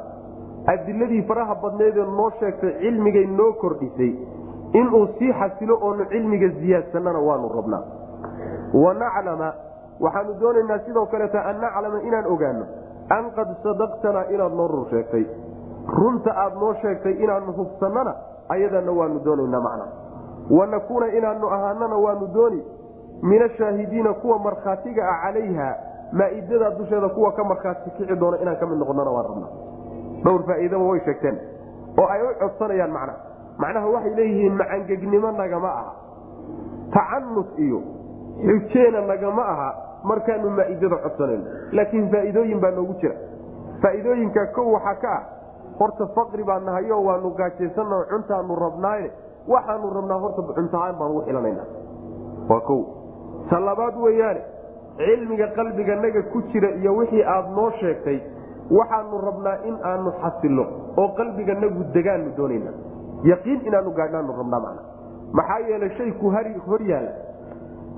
Adiladii faraha badneedee noo sheegtay cilmigay noo kordhisay. Inuu sii xasilo oonu cilmiga ziyaadsanana waanu rabnaa. Wanaclama waxaanu doonaynaa sidoo kaleeta an naclama inaan ogaano an qad sadaqtanaa inaad noo rur sheegtay. Runta aad noo sheegtay inaanu hubsannana ayadana waanu doonaynaa macna. Wanakuuna inaanu ahaanana waanu dooni. Min ashaahidiina kuwa markhaatiga ah calayha maaidada dusheeda kuwa ka markhaati kici doona inaan ka mid noqonana waan rabnaa dhowr faa'iidaba way sheegteen oo ay u codsanayaan macnaha macnaha waxay leeyihiin macangegnimo nagama aha. Tacanus iyo xujeena nagama aha markaanu maaidada codsanayno laakiin faa'iidooyin baa noogu jira. Faa'iidooyinka kow waxaa ka ah horta faqri baa nahayo waanu gaajaysanao cuntaanu rabnaaye waxaanu rabnaa horta cuntaaan baan ugu xilanayna waa o ta labaad cilmiga qalbiganaga ku jira iyo wixii aad noo sheegtay waxaanu rabnaa in aanu xasilo oo qalbiganagu degaanu doonayna yaqiin inaanu gaadhnaanu rabnaa mana maxaa yeelay shay hor yaalla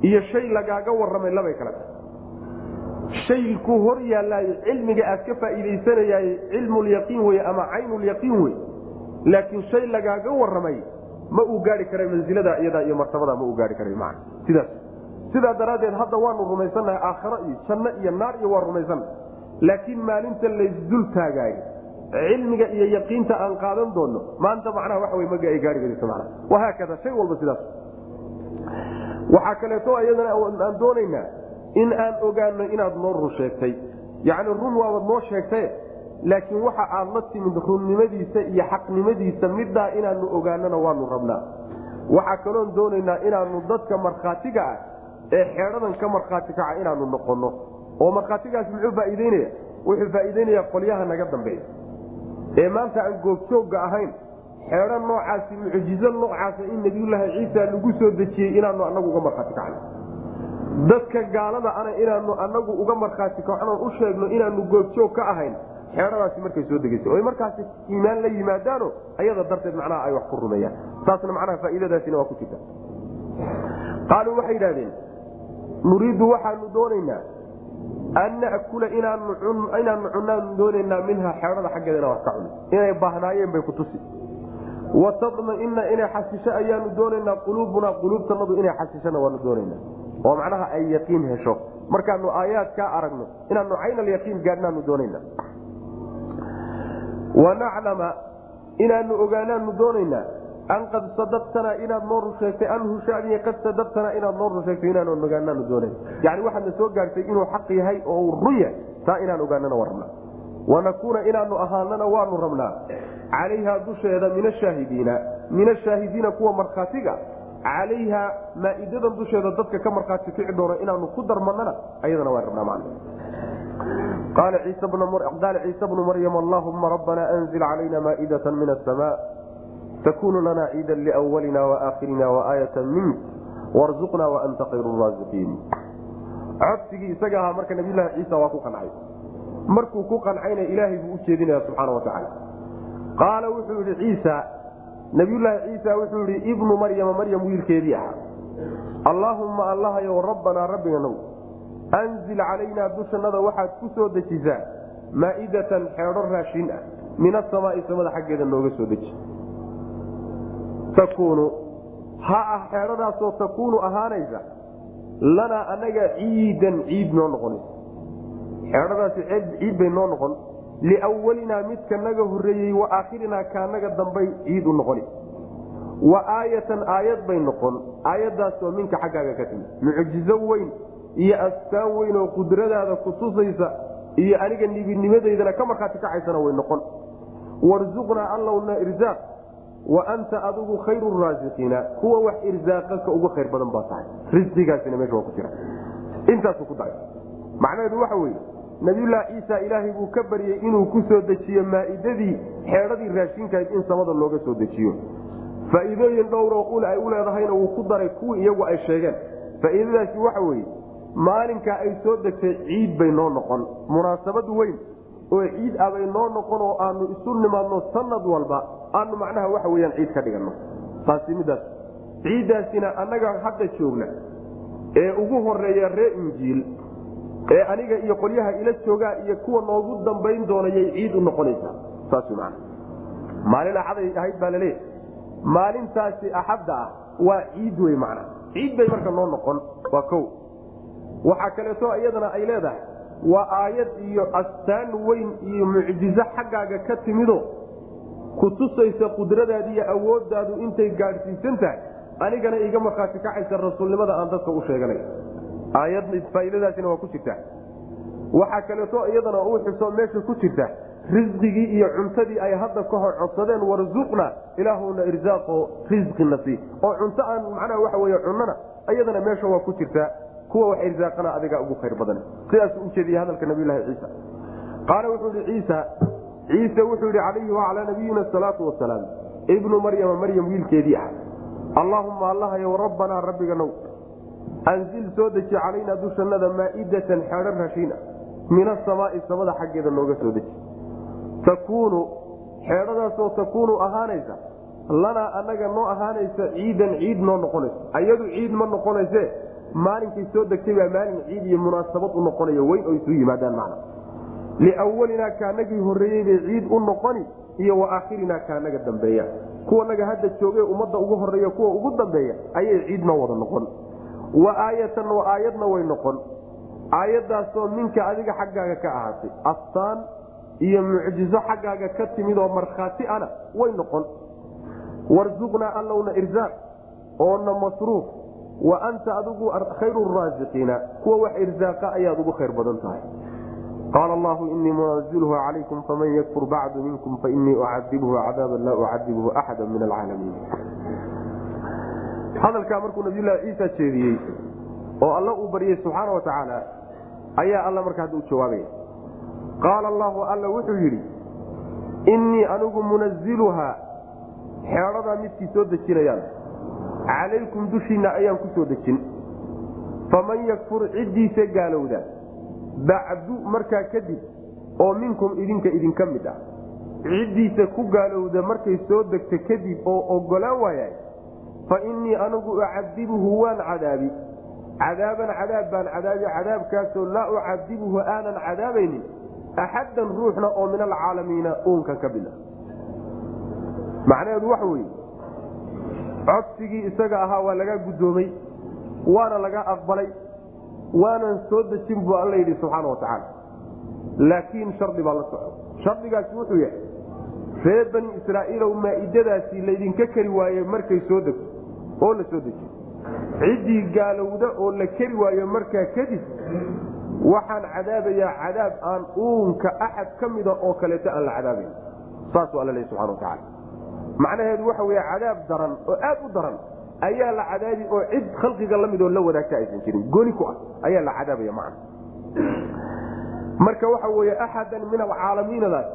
iyo shay lagaaga warramay labay kala tahay. Shay hor yaallaayo cilmiga aad ka faa'iidaysanayay cilmulyaqiin wey ama caynulyaqiin wey laakiin shay lagaaga warramay ma uu gaari karay mansilada iyadaa iyo martabada ma uu gaari karay man sidaas sidaa daraaddeed hadda waanu rumaysannahay aakharo iyo janno iyo naar iyo waa rumaysannahay laakiin maalinta laysdul taagaayo cilmiga iyo yaqiinta aan qaadan doono maanta macnaha waxa wey maga ay gaarigeliso mana wahaakada shay walba sidaas. Waxaa kaleeto iyadana aan doonaynaa in aan ogaano inaad noo run sheegtay. Yacni run waabaad noo sheegtaye laakiin waxa aad la timid runnimadiisa iyo xaqnimadiisa middaa inaanu ogaanona waanu rabnaa. Waxaa kaloon doonaynaa inaanu dadka markhaatiga ah ee xeedhadan ka markhaati kaca inaanu noqonno oo markhaatigaas muxuu faaiideynaya wuxuu faaiideynaya qolyaha naga dambeeya. Ee maanta aan googjoogga ahayn xeedho noocaasi mucjizo noocaasa in nebiyullaahi ciisa lagu soo dejiyey inaanu anagu uga markhaati kacno. Dadka gaalada ana inaanu anagu uga markhaati kacnoon u sheegno inaanu googjoog ka ahayn xeedhadaasi markay soo degeysa oy markaasi iimaan la yimaadaano ayada darteed macnaha ay wax ku rumeeyaan. Taasna macnaha faa'iidadaasina waa ku jirta. Qaaluu waxay yidhahdeen nuriidu waxaanu doonaynaa an nakula inaanu cunaanu doonaynaa minha xeedhada xaggeeda inaan ka cuno inay baahnaayeen bay ku tusi. Watadmaina inay xasisho ayaanu doonaynaa quluubunaa quluubtanadu inay xasishona waanu doonaynaa. Oo macnaha ay yaqiin hesho. Markaanu aayaadkaa aragno inaanu caynalyaqiin gaadhnaanu doonaynaa. Wanaclama inaanu ogaanaanu doonaynaa an qad sadaqtanaa inaad noo rusheegtay anhu shaniy qad sadaqtanaa inaad noo rusheegtay inaanu ogaanaanu doonayn yani waxaadna soo gaartay inuu xaq yahay oo uu run yahay taa inaan ogaanana waa rabnaa. Wanakuuna inaanu ahaanana waanu rabnaa. Calayha dusheeda min ashaahidiina min ashaahidiina kuwa markhaatiga calayha maaidadan dusheeda dadka ka markhaati kici doona inaanu ku darmanana ayadana waan rabnaa man qaala ciisa bnu maryam allahuma rabbana anzil calayna maaidata min asama takunu lana ciida liwalina waakhirina waaayata mink warzuqna waanta khayru raasiqiin codsigii isaga ahaa marka nabiylahi ciisa waa ku qancay markuu ku qancayna ilaahay buu u jeedinaya subxaana watacaala qaala wuxuu yidhi ciisa nabiyulaahi ciisa wuxuu yidhi ibnu maryama maryam wiilkeedii ahaa allaahumma allahayow rabbanaa rabbiganow anzil calaynaa dushannada waxaad ku soo dejisaa maa'idatan xeedho raashin ah min asamaai samada xaggeeda nooga soo deji takuunu. Ha ah xeedhadaasoo takuunu ahaanaysa lanaa anaga ciidan ciid noo noqonaysa xeedhadaasi ciid bay noo noqon. Liwalinaa midka naga horeeyey wa aakhirinaa kaanaga dambay ciid u noqoni. Wa aayatan aayad bay noqon. Aayadaasoo minka xaggaaga ka timi mucjizo weyn iyo astaan weyn oo qudradaada ku tusaysa iyo aniga nibidnimadeydana ka markhaati kacaysana way noqon. Warzuqnaa allowna irsaaq wa anta adigu khayru raasiqiina kuwa wax irsaaqaka ugu khayr badan baa tahay. Risqigaasina meesha waa ku jira. Intaasuu ku daray macnaheedu waxa weeye nabiyullaahi ciisa ilaahay buu ka baryey inuu ku soo dejiyo maa'idadii xeedhadii raashinkahayd in samada looga soo dejiyo. Faa'iidooyin dhowroo ul ay u leedahayna wuu ku daray kuwii iyagu ay sheegeen. Faa'iidadaasi waxa weeye maalinkaa ay soo degtay ciid bay noo noqon. Munaasabad weyn oo ciid ah bay noo noqon oo aanu isu nimaadno sanad walba aanu macnaha waxa weyaan ciid ka dhiganno. Taasi midaas. Ciiddaasina annaga hadda joogna ee ugu horreeya ree injiil ee aniga iyo qolyaha ila joogaa iyo kuwa noogu dambayn doonayay ciid u noqonaysaa saas man maalin axaday ahayd baa laleeyahy maalintaasi axadda ah waa ciid wey macna. Ciid bay marka noo noqon. Waa kow. Waxaa kaleeto iyadana ay leedahay waa aayad iyo astaan weyn iyo mucjizo xaggaaga ka timido. Ku tusaysa qudradaadi iyo awooddaadu intay gaadhsiisan tahay. Anigana iga markhaati kacaysa rasuulnimada aan dadka u sheeganay. Aayadfaaidadaasina waa ku jirta. Waxaa kaleeto iyadana uu xibsoo meesha ku jirta. Risqigii iyo cuntadii ay hadda ka hor codsadeen warzuqna ilaahuna irsaaqo risqina sii oo cunto aan macnaha waxa wey cunnana iyadana meesha waa ku jirtaa kuwa wax irsaaqana adigaa ugu khayr badan. Sidaasuu ujeediye hadalka nabiylahi ciisa. Qaala wuxuu ihi ciisa ciise wuxuu yihi calayhi wacalaa nabiyina asalaatu wasalaam ibnu maryama maryam wiilkeedii ah allaahuma allahayow rabbanaa rabbiganow anzil soo deji calaynaa dushannada maa'idatan xeedho rashiina min asamaai samada xaggeeda nooga soo deji. Takuunu xeedhadaasoo takuunu ahaanaysa lanaa annaga noo ahaanaysa ciidan ciid noo noqonaysa. Ayadu ciid ma noqonayse maalinkay soo degtay baa maalin ciid iyo munaasabad u noqonayo weyn oo isu yimaadaan macna. liwalinaa kaanagii horreeyey bay ciid u noqoni iyo wa kaanaga dambeeya. kuwanaga hadda joogee ummadda ugu horreeya kuwa ugu dambeeya ayay ciid noo wada noqon. wa aayatan wa aayadna way noqon. aayadaasoo minka adiga xaggaaga ka ahaatay astaan iyo mucjizo xaggaaga ka timid oo markhaati ana way noqon. warsuqnaa allowna irsaaq oona masruuf wa anta adigu khayru raasiqiina kuwa wax irsaaqa ayaad ugu khayr badan tahay. Qaala allahu inii munazilha calaykum faman yakfur bacdu minkum fainii ucadibhu cadaaban laa ucadibhu axada min alcaalamiin hadalkaa markuu nabiylahi ciisa jeediyey oo alla uu baryey subxaana wa ayaa alla marka hadda u jawaabaya qaala allahu alla wuxuu yidhi innii anigu munaziluhaa xeedhadaa midkii soo dejinayaan calaykum dushiinna ayaan ku soo dejin. Faman yakfur ciddiisa gaalowda. Bacdu markaa kadib oo minkum idinka idinka mid ah. Ciddiisa ku gaalowda markay soo degto kadib oo ogolaan waayahay fa innii anigu ucadibuhu waan cadaabi. Cadaaban cadaab baan cadaabi cadaabkaasoo laa ucadibuhu aanan cadaabaynin. Axaddan ruuxna oo min alcaalamiina uunkan ka mid a macnaheedu waxa weeye codsigii isaga ahaa waa laga guddoomay waana laga aqbalay waanan soo dejin buu alla yidhi subxaana wa tacaala. Laakiin shardi baa la soco shardigaasi wuxuu yahay reer bani israa'iilow maa'idadaasi laydinka keri waaye markay soo degto oo la soo dejiyo ciddii gaalowda oo la keri waayo markaa kadib waxaan cadaabayaa cadaab aan uunka axad ka mida oo kaleeto aan la cadaabayn. Saasuu alla leey subxana wa tacaala macnaheedu waxa wey cadaab daran oo aad u daran ayaa la cadaabi oo cid khalqiga la midoo la wadaagta aysan jirin. Gooni ku ah ayaa la cadaabaya macna. Marka waxa weye axadan min alcaalamiinadaas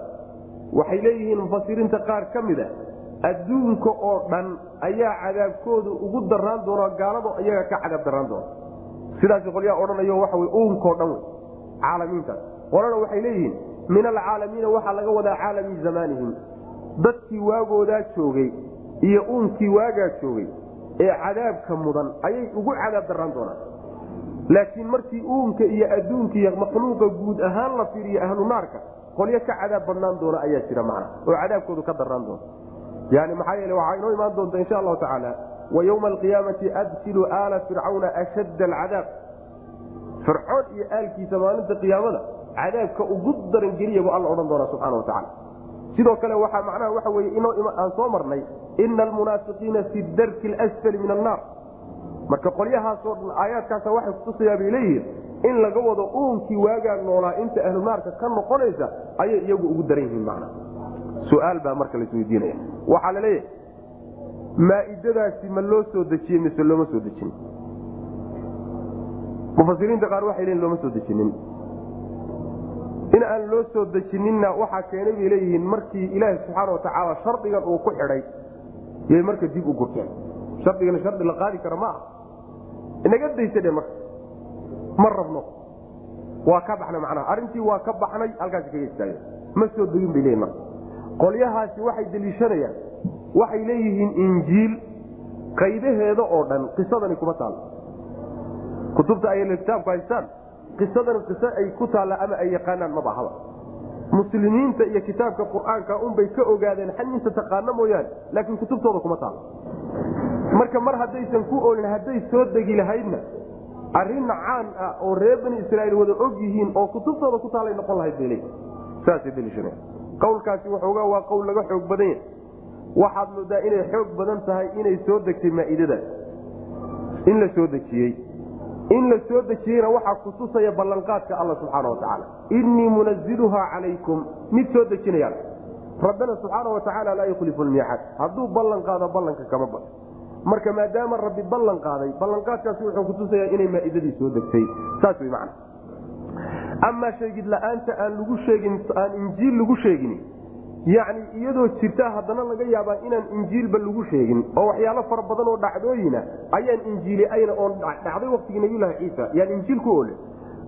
waxay leeyihiin mufasiriinta qaar ka mida adduunka oo dhan ayaa cadaabkooda ugu daraan doona gaalado iyaga ka cadaab daraan doona. Sidaas qolyaa odhanayo waxa wy uunkao dhan wey caalamiintaas. Qolana waxay leeyihiin min alcaalamiina waxaa laga wadaa caalami zamaanihim dadkii waagoodaa joogay iyo uunkii waagaa joogay ee cadaabka mudan ayay ugu cadaab daraan doonaan. Laakiin markii uunka iyo adduunka iyo makhluuqa guud ahaan la fiiriyo ahlu naarka qolyo ka cadaab badnaan doona ayaa jira macna oo cadaabkoodu ka daraan doona. Yani maxaa yeele waxaa inoo imaan doonta insha allahu tacaala wa yowma alqiyaamati adkilu aala fircawna ashadda alcadaab. Fircoon iyo aalkiisa maalinta qiyaamada cadaabka ugu daran geliya bu alla odhan doona subxana wa tacala sidoo kale waxaa macnaha waxa weye aan soo marnay ina almunaafiqiina fi darki lsfali min annaar. Marka qolyahaasoo dhan aayaadkaasa waxay kutusayaa bay leeyihiin in laga wado uunkii waagaa noolaa inta ahlu naarka ka noqonaysa ayay iyagu ugu daran yihiin macna su'aal baa marka laisweydiinaya waxaa la leeyahay maaidadaasi ma loo soo dejiyey mise looma soo dejin mufasiriinta qaar waxay leeyiin looma soo dejinin in aan loo soo dejininna waxaa keenay bay leeyihiin markii ilaahi subxaana wa tacaala shardigan uu ku xidhay yay marka dib u gurteen. Shardigana shardi la qaadi kara ma ah inaga daysadhe marka. Ma rabno. Waa ka baxnay macnaha. Arrintii waa ka baxnay halkaasi kaga istaageen ma soo degin bay leeyihiin marka. Qolyahaasi waxay deliishanayaan. Waxay leeyihiin injiil qaydaheeda oo dhan qisadani kuma taalo kutubta ay kitaabku haystaan qisadan qiso ay ku taalla ama ay yaqaanaan maba ahaba muslimiinta iyo kitaabka qur'aanka unbay ka ogaadeen xaniisa taqaano mooyaane laakiin kutubtooda kuma taalo marka mar haddaysan ku oolin hadday soo degi lahaydna arrin caan ah oo reer bani israiil wada og yihiin oo kutubtooda ku taalay noqon lahayd bay leeyihiin saasay waxoogaa waa qowl laga xoog badan yahay. Waxaad moodaa inay xoog badan tahay inay soo degtay maaidadaas in la soo dejiyey in la soo dejiyeyna waxaa kutusaya ballanqaadka alla subxaana wa tacaala innii munaziluhaa calaykum mid soo dejinayaan. Rabbina subxaana wa tacaala laa yukhlifu lmiicad hadduu ballan qaado ballanka kama bad. Marka maadaama rabbi ballan qaaday ballanqaadkaasi wuxuu kutusayaa inay maaidadii soo degtay. Saas way macna. Amaa sheegid la'aanta aan lagu sheegin aan injiil lagu sheegin yacni iyadoo jirta haddana laga yaabaa inaan injiilba lagu sheegin oo waxyaalo fara badan oo dhacdooyina ayaan injiili ayna oon dhacday waktigii nabiyulahi ciisa. Yaan injiil ku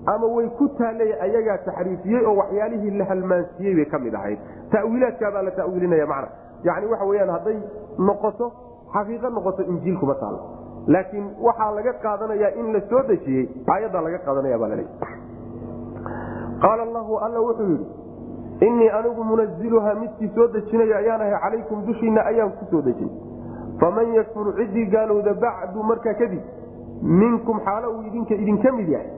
ama way ku taallay ayagaa taxriifiyey oo waxyaalihii la halmaansiiyey bay ka mid ahayd. Tawiilaadkaabaa la tawiilinaya macna. Yani waxa weyaan hadday noqoto xaqiiqo noqoto injiil taalo. Laakiin waxaa laga qaadanayaa in la soo dejiyey aayaddaa laga qaadanaya baa laleeya qaala allahu alla wuxuu yidhi innii anigu munaziluhaa midkii soo dejinaya ayaan ahay calaykum dushiinna ayaan ku soo dejin. Faman yakfur ciddii gaalowda bacdu markaa kadib minkum xaalo uu idinka idinka mid yahay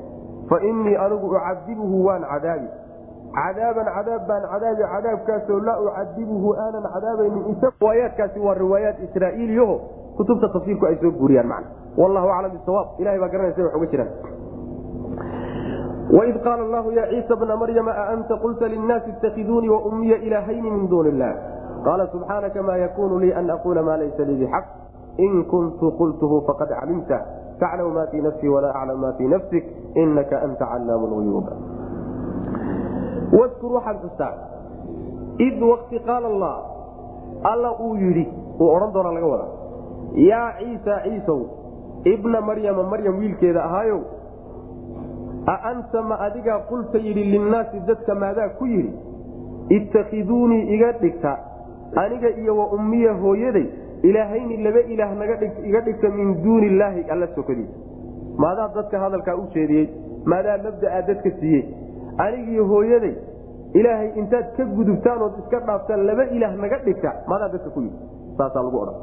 fa innii anigu ucadibuhu waan cadaabi. Cadaaban cadaab baan cadaabi cadaabkaasoo laa ucadibuhu aanan cadaabaynin riwaayaadkaasi waa riwaayaat israa'iiliyaho kutubta tafsiirku ay soo guuriyaan man wallahu aclam bisawaab ilahay baa garanaysa wax uga jiraan waid qaala allahu ya ciisa bna maryama aanta qulta linnaasi ittakiduunii waummiya ilaahayni min duuni illah qaala subxaanaka ma yakunu lii an aquula ma laysa lii bixaq in kuntu qultuhu faqad calimta taclamu ma fii nafsii walaa aclam ma fii nafsik inaka anta callaamu luyuub wkur waxaad xustaa id wakti qaala allah alla uu yidhi uu odhan doona laga wada yaa ciisa ciisow ibna maryama maryam wiilkeeda ahaayow a anta ma adigaa qulta yidhi linnaasi dadka maadaa ku yidhi ittakiduunii iga dhigta aniga iyo wa ummiya hooyaday ilaahayni laba ilaah iga dhigta min duuni illaahi alla sokadiisa maadaa dadka hadalkaa u jeediyey maadaa mabda'a dadka siiyey. Anigiiyo hooyaday ilaahay intaad ka gudubtaan ood iska dhaaftaan laba ilaah naga dhigta maadaa dadka ku yidhi. Saasaa lagu odhan.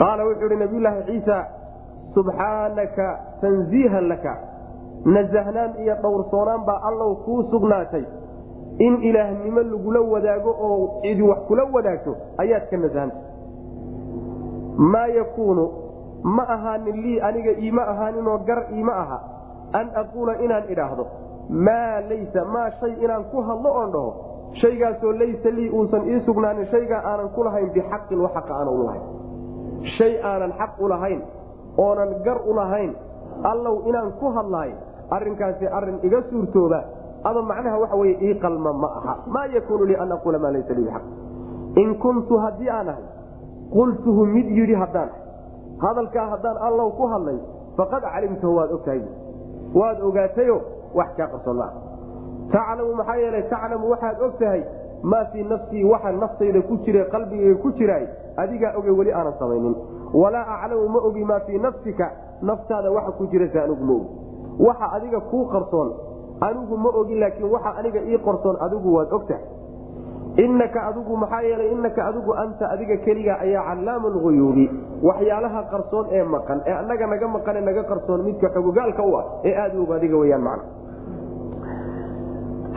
Qaala wuxuu ihi nabiyulaahi ciisa subxaanaka tanziihan laka nasahnaan iyo dhowrsoonaan baa allow kuu sugnaatay. In ilaahnimo lagula wadaago oo cidi wax kula wadaagto ayaad ka nasahanta maa yakuunu ma ahaanin lii aniga iima ahaaninoo gar iima aha. An aquula inaan idhaahdo maa laysa maa shay inaan ku hadlo oon dhaho shaygaasoo laysa lii uusan ii sugnaanin shaygaa aanan ku lahayn bixaqin wa xaqa aanan ulahayn shay aanan xaq u lahayn oonan gar u lahayn allow inaan ku hadlahay arrinkaasi arrin iga suurtooba ama macnaha waxa weye ii qalma ma aha. Maa yakuunu lii an aquula maa laysa lii bixaq. In kuntu haddii aan ahay qultuhu mid yidhi haddaan ahay. Hadalkaa haddaan allow ku hadlay faqad calimtahu waad ogtahay. Waad ogaatayo wax kaa qarsoon maa taclamu maxaa yeelay taclamu waxaad og maa fii nafsii waxa naftayda ku jira qalbigayga ku jiraay adigaa oge weli aanan samaynin. Walaa aclamu ma ogi maa fii nafsika naftaada waxa ku jirase anigu ma ogi waxa adiga kuu qarsoon. Anigu ma ogi laakiin waxa aniga ii qarsoon adigu waad og tahay inaka adigu maxaa yeelay inaka adigu anta adiga keliga ayaa callaamu lguyuubi waxyaalaha qarsoon ee maqan ee annaga naga maqane naga qarsoon midka xogogaalka u ah ee aada u adiga weyaan macna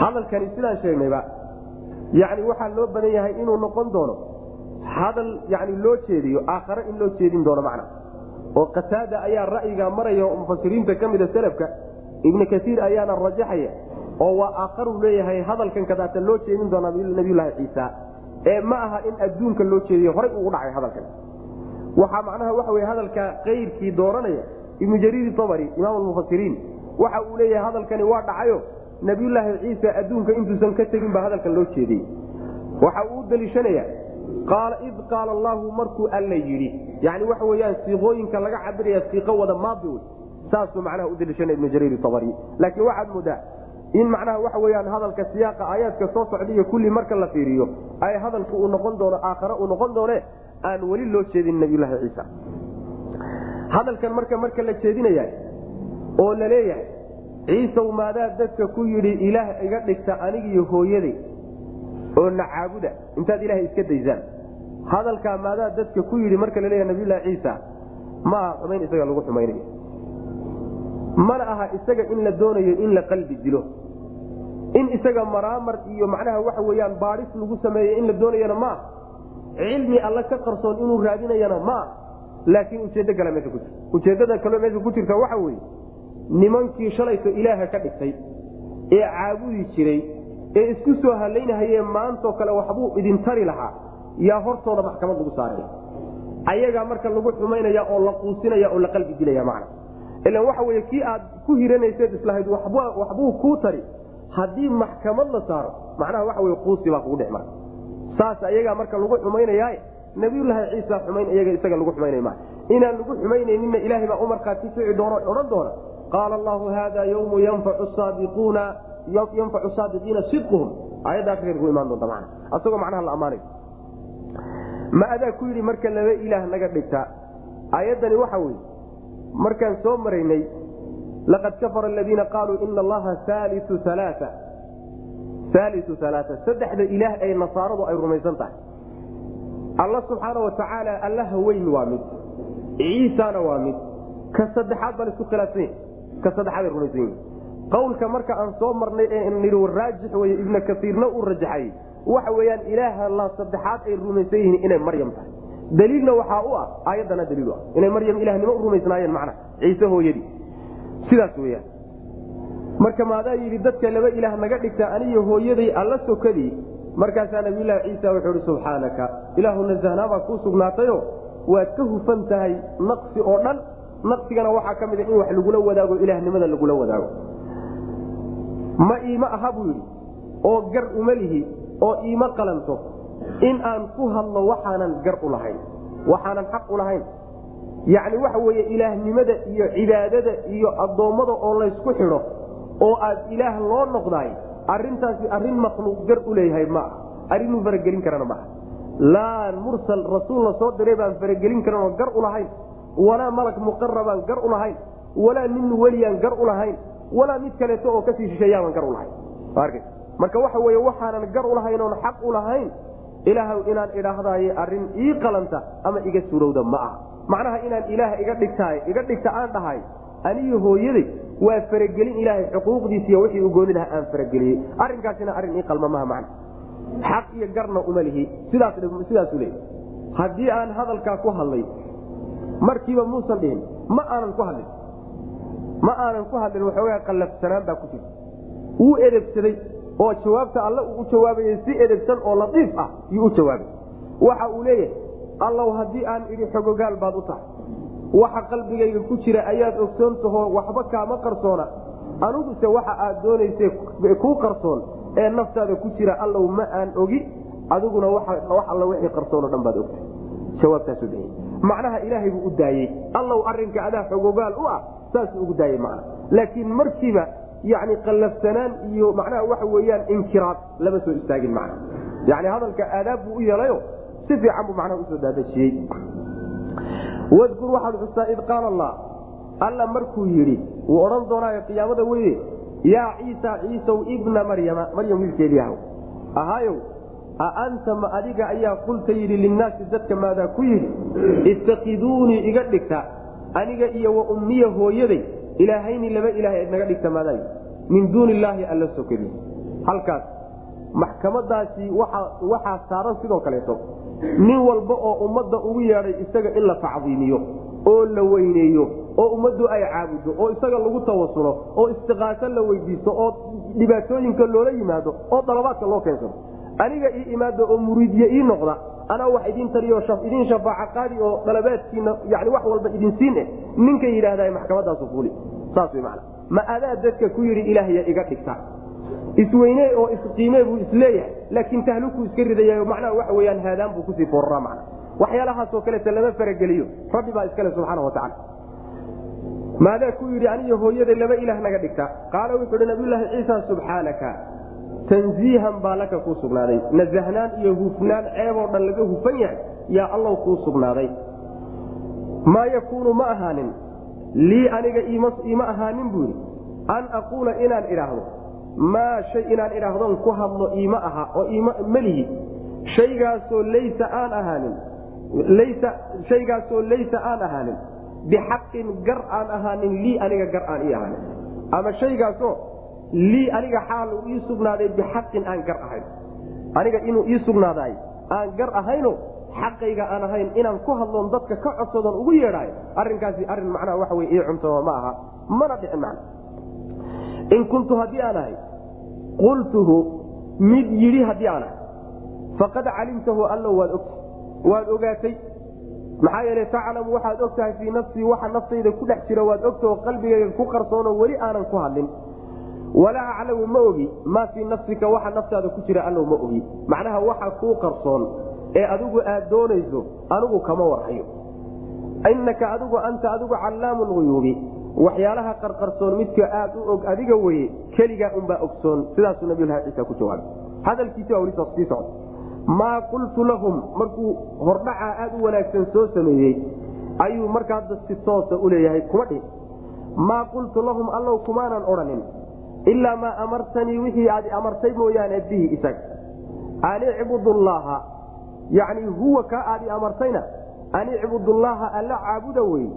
hadalkani sidaan sheegnayba yani waxaa loo badan yahay inuu noqon doono hadal yani loo jeediyo aakhare in loo jeedin doono macna oo qataada ayaa ra'yiga maraya oo mufasiriinta ka mida selafka ibnu kaiir ayaana rajaxaya oo waa aakharu leeyahay hadalkan kadaata loo jeedin doonaa nabiyulaahi ciisa. Ee ma aha in adduunka loo jeediyo horay ugu dhacay hadalkan. Waxaa macnaha waxa wey hadalka kayrkii dooranaya ibnu jariir abri imaam mufasiriin waxa uu leeyahay hadalkani waa dhacayo. Nabiyulaahi ciisa adduunka intuusan ka tegin baa hadalkan loo jeediyey. Waxa uu u daliishanaya qaala id qaala allahu markuu alla yidhi. Yani waxa weyaan siiqooyinka laga cabiraya siiqo wada maadi wey saasuu macnaha u daliishanaya ibnu jariir abri laakiin waxaad moodaa in macnaha waxa weyaan hadalka siyaaqa aayaadka soo socdaiyo kulli marka la fiiriyo ay hadalku uu noqon doono aakhare uu noqon doone aan weli loo jeedin nabiyulaahi ciisa. Hadalkan marka marka la jeedinaya oo la leeyahay ciisaw maadaa dadka ku yidhi ilaah iga dhigta anigiyo hooyaday oo na caabuda. Intaad ilaahay iska daysaan hadalkaa maadaa dadka ku yidhi marka la leeyahay nabiyulahi ciisa ma aha xumayn isaga lagu xumaynayo mana aha isaga in la doonayo in la qalbi dilo in isaga maraamar iyo macnaha waxa weyaan baadhis lagu sameeyo in la doonayana maa cilmi alla ka qarsoon inuu raadinayana maa laakiin ujeeddo kale meesha ku jirta ujeeddada kaleo meesha ku jirta waxa weye nimankii shalayto ilaaha ka dhigtay ee caabudi jiray ee isku soo halaynahayee maantoo kale waxbuu idin tari lahaa yaa hortooda maxkamad lagu saaraya ayagaa marka lagu xumaynaya oo la quusinaya oo la qalbi dilaya macna. Ilan waxa weye kii aad ku hiranayseed islahayd waxbuu kuu tari. Haddii maxkamad la saaro macnaha waxa wey quusi baa kugu dhex mara saas ayagaa marka lagu xumaynaya nabiyulaahi ciisa xumayn iyaga isaga lagu xumaynay ma inaan lagu xumaynayninna ilaahay baa u markhaati kici doono odhan doona. Qaala allahu hada yawmu yanfacu saadiqiina sidquhum. Aayadda akhirku imaan doonta mana asagoo macnaha la ammaanay ma adaa ku yidhi marka laba ilaah naga dhigta? Aayaddani waxa weye markaan soo maraynay laqad kafara aladiina qaaluu ina allaha aliu alaa aliu alaaa saddexda ilaah ee nasaaradu ay rumaysan tahay. Alla subxaana wa tacaala allaha weyn waa mid. Ciisana waa mid. Ka saddexaad baan isku khilaafsanya ka saddexaad ay rumaysan yihiin qawlka marka aan soo marnay ee nii raajix wey ibna kaiirna uu rajaxay waxa weyaan ilaaha la saddexaad ay rumaysan yihiin inay maryam tahay. Daliilna waxaa u ah aayaddana daliil ah. Inay maryam ilahnimo u rumaysnaayeen macna ciise hooyadii. Sidaas weyaan marka maadaa yidhi dadka laba ilaah naga dhigta aniyo hooyaday alla sokadii. Markaasaa nabiyulaahi ciisa wuxuu ihi subxaanaka ilaahu nasahnaabaa kuu sugnaatayo waad ka hufan tahay naqsi oo dhan. Naqsigana waxaa ka mid a in wax lagula wadaago ilaahnimada lagula wadaago. Ma iima aha buu yidhi oo gar uma lihi oo iima qalanto in aan ku hadlo waxaanan gar u lahayn waxaanan xaq u lahayn. Yacni waxa weeye ilaahnimada iyo cibaadada iyo addoommada oo laysku xidho oo aad ilaah loo noqdaay arrintaasi arrin makhluuq gar u leeyahay ma aha. Arrinuu faragelin karana maaha laa mursal rasuul la soo diray baan faragelin karan oo gar u lahayn. Walaa malag muqarabaan gar u lahayn. Walaa nin weliyaan gar u lahayn. Walaa mid kaleeto oo ka sii shisheeyaaban gar u lahayn marka waxa weye waxaanan gar u lahayn oon xaq u lahayn ilaahw inaan idhaahdaye arrin ii qalanta ama iga surowda ma aha. Macnaha inaan ilaah iga dhigtaay iga dhigta aan dhahay aniyo hooyaday waa faragelin ilaahay xuquuqdiisiiy wixii u gooni lahaa aan farageliyey. Arrinkaasina arrin ii qalma maha macna. Xaq iyo garna uma lihi. Sidaasuu leey haddii aan hadalkaa ku hadlay markiiba muusan dhihin ma aanan ku hadlin. Ma aanan ku hadlin waxoogaa qallafsanaan baa ku jirta wuu edebsaday oo jawaabta alle uu u jawaabayay si edebsan oo latiif ah yuu u jawaabay. Waxa uu leeyahay allow haddii aan idhi xogogaal baad u tahay waxa qalbigayga ku jira ayaad ogsoon tahoo waxba kaama qarsoona. Aniguse waxa aad doonayse kuu qarsoon ee naftaada ku jira allow ma aan ogi adiguna wax alla wixii qarsoonoo dhan baad ogtahay. Jawaabtaasu bixiyey macnaha ilaahay buu u daayey allow arrinka adaa xogogaal u ah saasuu ugu daayey macna. Laakiin markiiba yani qallafsanaan iyo macnaha waxa weyaan inkiraad lama soo istaagin macna yani hadalka aadaab buu u yeelayo si fiican buu macnaha u soo daadajiyey wadkur waxaad xustaa id qaala allah alla markuu yidhi wuu odhan doonaayo qiyaamada weye yaa ciisa ciisow ibna maryama maryam wiilkeedii ahaayow a anta ma adiga ayaa qulta yidhi linnaasi dadka maadaa ku yidhi ittakiduunii iga dhigta aniga iyo wa ummiya hooyaday ilaahayni laba ilaah eed naga dhigta maadaa min duuni illaahi alla sokadi halkaas maxkamadaasi waxaa saaran sidoo kaleeto. Nin walba oo ummadda ugu yeedhay isaga in la tacdiimiyo oo la weyneeyo oo ummaddu ay caabuddo oo isaga lagu tawasulo oo istiqaaso la weydiisto oo dhibaatooyinka loola yimaado oo dalabaadka loo keensado. Aniga ii imaado oo muriidye ii noqda anaa wax idin tariyo idin shafaaca qaadi oo dalabaadkiina yani wax walba idin siin eh ninka yidhaahda maxkamadaasu fuuli. Saas wy mana ma adaa dadka ku yidhi ilaahya iga dhigta. Isweyne oo isqiime buu is leeyahay laakiin tahlukuu iska ridaya macnaha waxa weyaan haadaan buu ku sii foorraa macna. Waxyaalahaasoo kaleeta lama farageliyo. Rabbi baa iskale subxaana watacaala maadaa ku yidhi aniyo hooyaday laba ilaah naga dhigta. Qaala wuxuu hi nabiyulaahi ciisa subxaanaka tanziihan baa laka kuu sugnaaday. Nasahnaan iyo hufnaan ceeboo dhan laga hufan yahay yaa allow kuu sugnaaday. Maa yakuunu ma ahaanin. Lii aniga iima ahaanin buu yidhi. An aquula inaan idhaahdo. Maa shay inaan idhaahdon ku hadlo iima aha oo melihi. Shaygaasoo laysa aan ahaanin. Laysa shaygaasoo laysa aan ahaanin. Bixaqin gar aan ahaanin lii aniga gar aan ii ahaanin. Ama shaygaasoo lii aniga xaal uu ii sugnaaday bixaqin aan gar ahayn. Aniga inuu ii sugnaaday aan gar ahayno xaqayga aan ahayn inaan ku hadloon dadka ka codsadon ugu yeedhaay arrinkaasi arrin macnaha waxa wey ii cuntama ma aha mana dhicin macna in kuntu haddii aan ahay qultuhu mid yidhi haddii aan ahay faqad calimtahu allo waad ogta waad ogaatay. Maxaa yeele taclamu waxaad og tahay fii nafsii waxa naftayda ku dhex jira waad ogta oo qalbigayga ku qarsoonoo weli aanan ku hadlin walaa aclamu ma ogi maa fii nafsika waxa naftaada ku jira allow ma ogi. Macnaha waxa kuu qarsoon ee adigu aad doonayso anigu kama warhayo inaka adigu anta adigu callaamu luyuubi waxyaalaha qarqarsoon midka aad u og adiga weye keligaa unbaa ogsoon. Sidaasuu nabiyulahi ciisa ku jawaabay. Hadalkiisa wali sii socda maa qultu lahum markuu hordhacaa aad u wanaagsan soo sameeyey ayuu markaa hadda si toosa u leeyahay kuma dhihin maa qultu lahum allow kumaanan odhanin ilaa maa amartanii wixii aad amartay mooyaane bihi isaga an icbudullaaha yacni huwa kaa aad i amartayna an icbudullaaha alla caabuda wey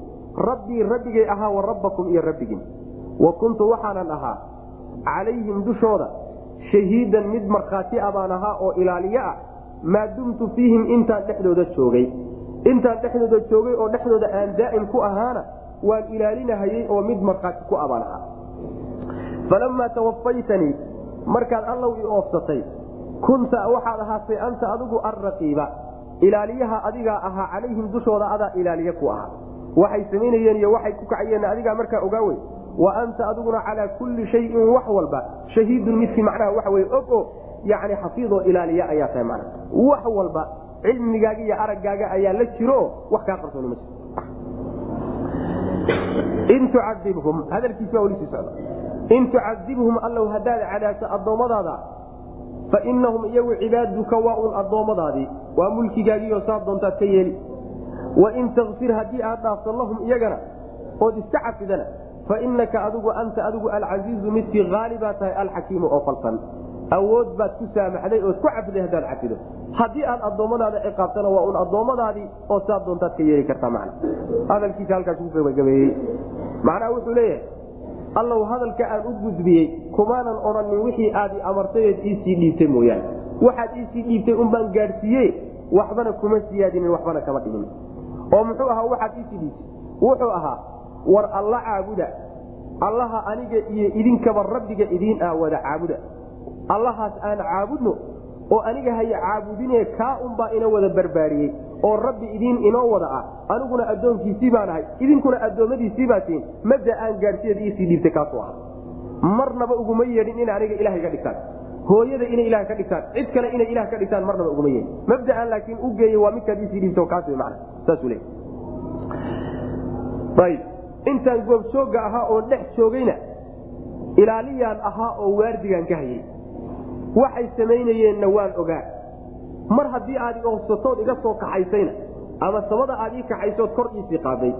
rabbii rabbigay ahaa wa rabbakum iyo rabbigin wa kuntu waxaanan ahaa calayhim dushooda shahiidan mid markhaati a baan ahaa oo ilaaliyo ah maa dumtu fiihim intaan dhexdooda joogay intaan dhexdooda joogay oo dhexdooda aan daa'im ku ahaana waan ilaalinahayey oo mid markhaati ku abaan ahaa falamaa tawafaytanii markaad allow i oofsatay kunta waxaad ahaatay anta adigu alraqiiba ilaaliyaha adigaa ahaa calayhim dushooda adaa ilaaliye ku ahaa waxay samaynayeen iyo waxay ku kacayeen adigaa markaa ogaawey wa anta adiguna calaa kulli shayin wax walba shahiidun midkii macnaha waxa wey og o yani xafiidoo ilaaliya ayaa tahay mana wax walba cilmigaaga iyo araggaaga ayaa la jiro wax kaa qarsooni ma in tucadibhum hadalkiis baa weli socda in tucadibhum allow haddaad cadaabto addoommadaada fa inahum iyagu cibaaduka waa un addoommadaadii waa mulkigaagiioo saa doontaad ka yeeli wain takfir haddii aad dhaafto lahum iyagana ood iska cafidana fa inaka adigu anta adigu alcasiizu midkii haalibaa tahay alxakiimu oo falsan awood baad ku saamaxday ood ku cafiday haddaad cafido haddii aad addoommadaada ciqaabtana waa un addoommadaadii oo saa doontaad ka yeeli kartaa man hadalkiisa halkaas ku gabagabeeyey macnaha wuxuu leeyahay allow hadalka aan u gudbiyey kumaanan odhanin wixii aadi amartayeed iisii dhiibtay mooyaane. Waxaad iisii dhiibtay unbaan gaadhsiiye waxbana kuma siyaadinin waxbana kama dhimin oo muxuu ahaa waxaad iisii dhiibtay? Wuxuu ahaa war alla caabuda. Allaha aniga iyo idinkaba rabbiga idiin ah wada caabuda. Allahaas aan caabudno oo aniga haya caabudine kaa unbaa ina wada barbaariyey oo rabbi idiin inoo wada ah. Aniguna addoonkiisii baan ahay idinkuna addoommadiisii baa tihin madda aan gaadhsiyeed iisii dhiibtay kaasuu aha marnaba uguma yeedhin ina aniga ilahay ka dhigtaan. Hooyada inay ilah ka dhigtaan cid kale inay ilah ka dhigtaan marnaba uguma yeedhin. Mabdaan laakiin u geeyey waa midkaad iisii dhiibto kaas man ayb intaan goobjooga ahaa oon dhex joogayna ilaaliyaan ahaa oo waardigaan ka hayay waxay samaynayeenna waan ogaa. Mar haddii aad i oofsatood iga soo kaxaysayna ama samada aad ii kaxaysood kor iisii qaaday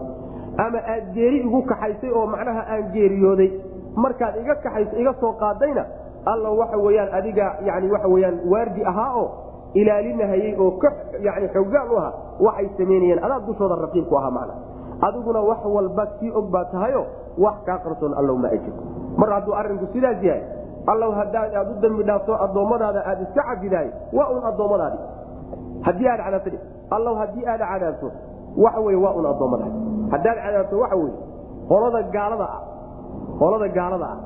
ama aad geeri igu kaxaysay oo macnaha aan geeriyooday markaad iga kaxayso iga soo qaadayna alla waxa weyaan adiga yani waxa weyaan waardi ahaa oo ilaalinahayey oo ka yani xoogaal u ahaa waxay samaynayeen adaa dushooda raqiibku ahaa macna. Adiguna wax walba kii og baa tahayo wax kaa qarsoon allow ma ajir mar hadduu arrinku sidaas yahay allow hadaad aad u dambi dhaafto addoommadaada aad iska cabidaay waa un addoommadaadi. Haddii aad cadaabto allow haddii aad cadaabto waxa wey waa un addoommadaadi. Haddaad cadaabto waxa wey qolada gaalada ah qolada gaalada ah.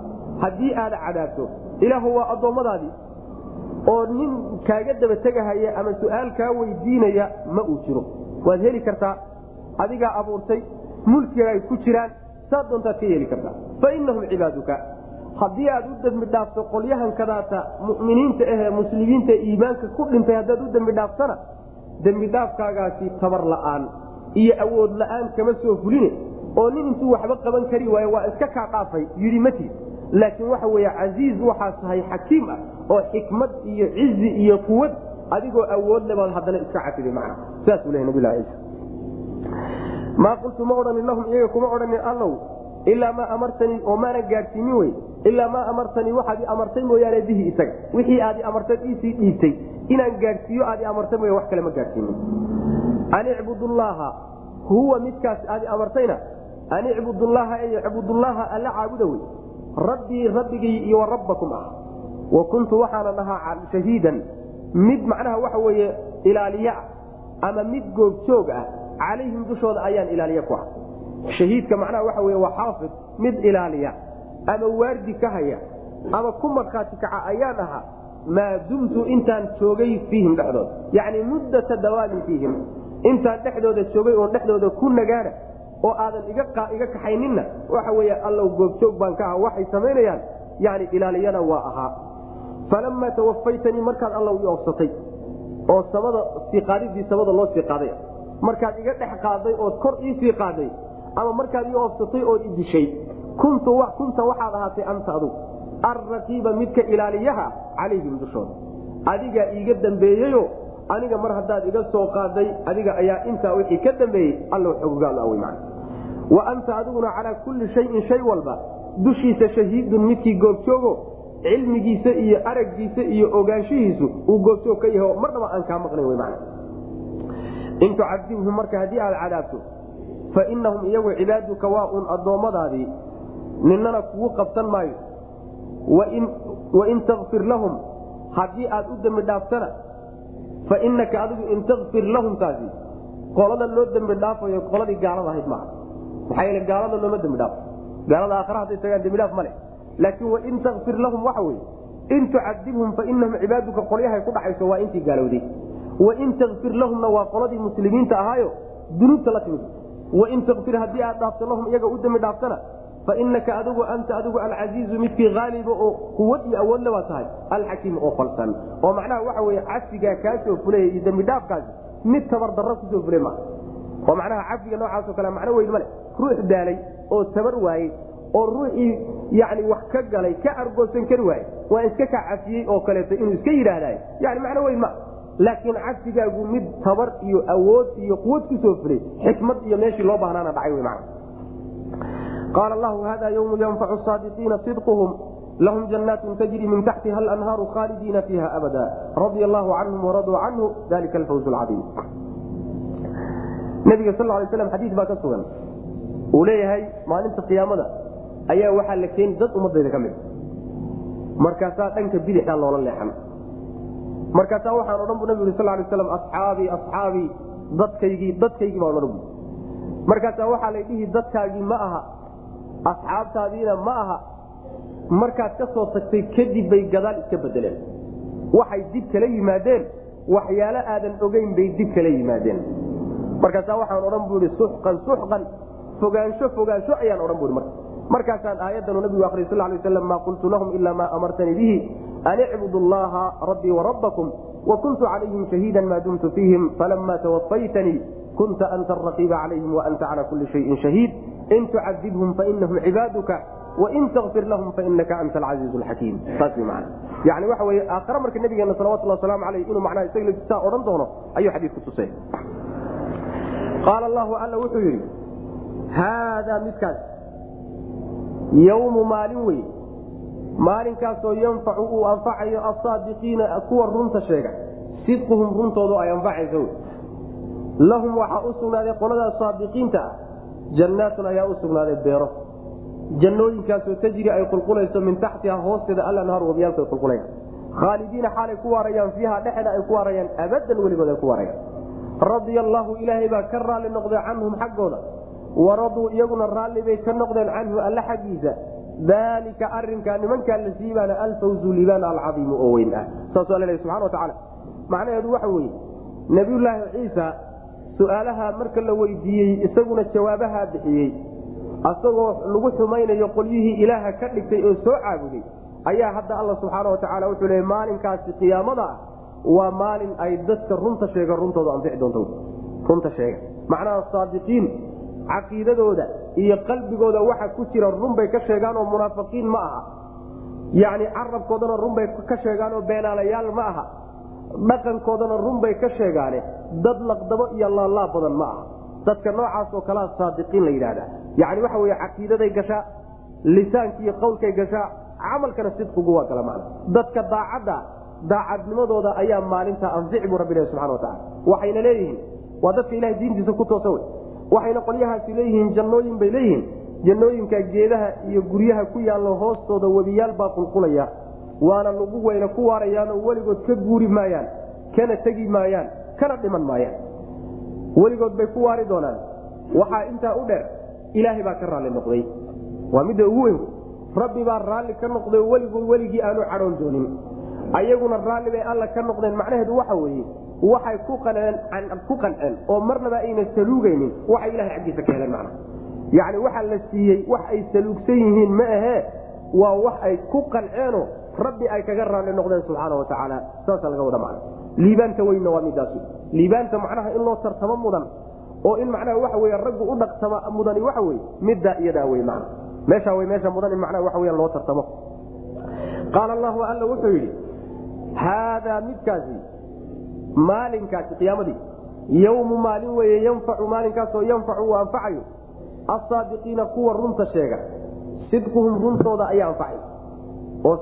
Haddii aad cadaabto ilaahu waa addoommadaadii oo nin kaaga daba tegahaya ama su'aal kaa weydiinaya ma uu jiro. Waad heli kartaa adigaa abuurtay mulkiga ay ku jiraan saa doontaad ka yeeli kartaa. Fa inahum cibaaduka haddii aad u dembi dhaafto qolyahan kadaata muminiinta ahee muslimiinta iimaanka ku dhintay haddaad u dembi dhaaftana dembi dhaafkaagaasi tabar la'aan iyo awood la'aan kama soo fuline oo nin intuu waxba qaban kari waaye waa iska kaa dhaafay yidhi mati laakiin waxa weeye casiiz waxaa tahay xakiim ah oo xikmad iyo cizi iyo quwad adigoo awood lebaad haddana iska cafiday macna saasuu lehy nabilah ciisa maa qultu ma odhanin lahum iyaga kuma odhanin allow ilaa maa amartanii oo maanan gaadhsiinin wey ilaa maa amartanii waxaad i amartay mooyaane bihi isaga. Wixii aad i amartay iisii dhiibtay inaan gaadhsiiyo aad i amartay mooya wax kale ma gaadhsiinin. An icbudullaaha huwa midkaas aad i amartayna an icbudullaaha e icbudullaaha alla caabuda wey rabbii rabbigii iyo wa rabbakum ah. Wa kuntu waxaanan ahaa shahiidan. Mid macnaha waxa weeye ilaaliya ama mid goobjoog ah. Calayhim dushooda ayaan ilaaliye ku ah shahiidka macnaha waxa wey waa xaafid mid ilaaliya ama waardi ka haya ama ku markhaati kaca ayaan ahaa maa dumtu intaan joogay fiihim dhexdooda yacni muddata dawaamin fiihim intaan dhexdooda joogay oon dhexdooda ku nagaana oo aadan iga kaxayninna waxa wey allow goobjoog baan ka aha waxay samaynayaan yani ilaaliyana waa ahaa. Falamaa tawafaytanii markaad allow i oofsatay oo samada sii qaadidii samada loo sii qaaday markaad iga dhex qaaday ood kor iisii qaaday ama markaad ii oofsatay ood idishay kunta waxaad ahaatay anta adugu alraqiiba midka ilaaliyaha calayhim dushooda adigaa iiga dambeeyeyo aniga mar haddaad iga soo qaaday adiga ayaa intaa wixii ka dambeeyey allow xoggaal awy man wa anta adiguna calaa kulli shayin shay walba dushiisa shahiidun midkii goobjoogo cilmigiisa iyo araggiisa iyo ogaanshihiisu uu goobjoog ka yaho marnaba aan kaa maqnayn w man in tucadibhum marka haddii aad cadaabto fa inahum iyagu cibaaduka waa un addoommadaadii ninana kugu qabsan maayo wain takfir lahum haddii aad u dembi dhaaftana fa inaka adigu in takfir lahum taasi qolada loo dembi dhaafayo qoladii gaalada ahayd maaha maxaa yeele gaalada looma dembi dhaafo gaalada aakhara hadday tagaan dembi dhaaf ma leh laakiin wain takfir lahum waxa weye in tucadibhum fa inahum cibaaduka qolyahay ku dhacayso waa intii gaalowday wain takfir lahumna waa qoladii muslimiinta ahaayo dunuubta la timid wain takfir haddii aad dhaafto lahum iyaga u dembi dhaaftana fa inaka adigu anta adigu alcasiizu midkii haaliba oo quwad iyo awoodle baa tahay alxakiim oo falsan. Oo macnaha waxa weye cafigaa kaa soo fulaya iyo dembi dhaafkaasi mid tabardarro ku soo fulay maa oo macnaha cafiga noocaasoo kale macno weyn male ruux daalay oo tabar waayey oo ruuxii yani wax ka galay ka argoosan kari waaye waa iska kaa cafiyey oo kaleeto inuu iska yidhaahday yani macno weyn ma laakiin cafigaagu mid tabar iyo awood iyo quwad ku soo fulay xikmad iyo meeshii loo baahnaana dhacay qaala allahu hada ywmu yanfacu saadiqiina sidquhum lahum jannaatu tajri min taxtiha alanhaaru khaalidiina fiiha abada radia allahu canhum waraduu canhu dalika alfawz lcaiim nabiga sal lay slam xadiis baa ka sugan. Uu leeyahay maalinta qiyaamada ayaa waxaa la keeni dad ummadayda ka mid. Markaasaa dhanka bidixaa loola leexan markaasaa waxaan odhan bu nabig uri sal lay slam asxaabii asxaabii dadkaygii dadkaygii baan odhan bu markaasaa waxaa la dhihi dadkaagii ma aha asxaabtaadiina ma aha. Markaad ka soo tagtay kadib bay gadaal iska bedeleen waxay dib kala yimaadeen waxyaalo aadan ogeyn bay dib kala yimaadeen. Markaasaa waxaan odhan bu i suxqan suxqan fogaansho fogaansho ayaan odhan bui marka markaasaan aayadanu nabigu akriy sal lay waslam maa qultu lahum ilaa maa amartanii bihi an icbudu llaha rabbii warabbakum wa calayhim shahiida maa dumtu fiihim falama tawafaytanii kunta anta araqiiba calayhim waanta cala kuli shayin shahiid in tucadibhum fainahum cibaaduka wain takfir lahum fainaka anta alcaiiz lxakiim saas man yani waxa wey aakhare marka nabigeena salawatullah waslamu aleyh inuu macnaha isaga saa odhan doono ayuu xadiidku tusay. Qaala allahu alla wuxuu yidhi haadaa midkaas yawmu maalin wey maalinkaasoo yanfacu uu anfacayo asaadiqiina kuwa runta sheega. Sidquhum runtoodu ay anfacaysa wy lahum waxaa u sugnaaday qolada saadiqiinta ah. Jannaatun ayaa u sugnaaday beero. Jannooyinkaasoo tajri ay qulqulayso min taxtiha hoosteeda alanhaaru wabiyaalku ay qulqulayaan. Khaalidiina xaalay ku waarayaan fiiha dhexeeda ay ku waarayaan abadan weligood ay ku waarayaan. Radia allaahu ilaahay baa ka raalli noqday canhum xaggooda waraduu iyaguna raalli bay ka noqdeen canhu alle xaggiisa. Daalika arinkaa nimankaa la siibaana alfawzu liibaan alcaiimu oo weyn ah. Saasuu alla subana watacaala macnaheedu waxa weeye nebiyulaahi ciisa su'aalaha marka la weydiiyey isaguna jawaabahaa bixiyey asagoo lagu xumaynayo qolyihii ilaaha ka dhigtay oo soo caabuday ayaa hadda alla subxaana watacaala wuxuu leey maalinkaasi qiyaamada ah waa maalin ay dadka runta sheega runtooda anfici doonto. Runta sheega. Macnaha saadiqiin caqiidadooda iyo qalbigooda waxa ku jira runbay ka sheegaan oo munaafiqiin ma aha. Yacni carabkoodana runbay ka sheegaan oo beenaalayaal ma aha. Dhaqankoodana runbay ka sheegaane. Dad laqdabo iyo laalaab badan ma aha. Dadka noocaas oo kalea saadiqiin la yidhaahda yacni waxa weye caqiidaday gashaa lisaankiiyo qowlkay gashaa camalkana sidqigu waa gala macna dadka daacadda daacadnimadooda ayaa maalinta anfici rabbi ilahi subxana watacala waxayna leeyihiin waa dadka ilahay diintiisa ku toosa wey waxayna qolyahaasi leeyihiin jannooyin bay leeyihiin. Jannooyinka geedaha iyo guryaha ku yaallo hoostooda webiyaal baa qulqulaya. Waana lagu weyna ku waarayaanoo weligood ka guuri maayaan kana tegi maayaan kana dhiman maayaan. Weligood bay ku waari doonaan. Waxaa intaa u dheer ilaahay baa ka raalli noqday. Waa midda ugu weyn. Rabbi baa raalli ka noqday weligood weligii aanu cadhoon doonin. Ayaguna raalli bay alla ka noqdeen. Macnaheedu waxa weeye waxay ku qanceen oo marnaba ayna saluugaynin. Waxay ilahay xaggiisa ka heleen yacni waxa la siiyey wax ay saluugsan yihiin ma ahee waa wax ay ku qanceenoo rabbi ay kaga raalli noqdeen subxaana wa tacaala. Saasa laga wada macna. Liibaanta weynna waa midaas liibaanta macnaha in loo tartamo mudan oo in macnaha waxa wey raggu u dhaqtama mudani waxa weye middaa iyadaa wey man meeshaa wey meesha mudan in macnaha waxa weya loo tartamo. Qaala allahu alla wuxuu yidhi haadaa midkaasi maalinkaasi qiyaamadii yawmu maalin weeye yanfacu maalinkaasoo yanfacu uu anfacayo asaadiqiina kuwa runta sheega sidquhum runtooda ayaa anfacay oo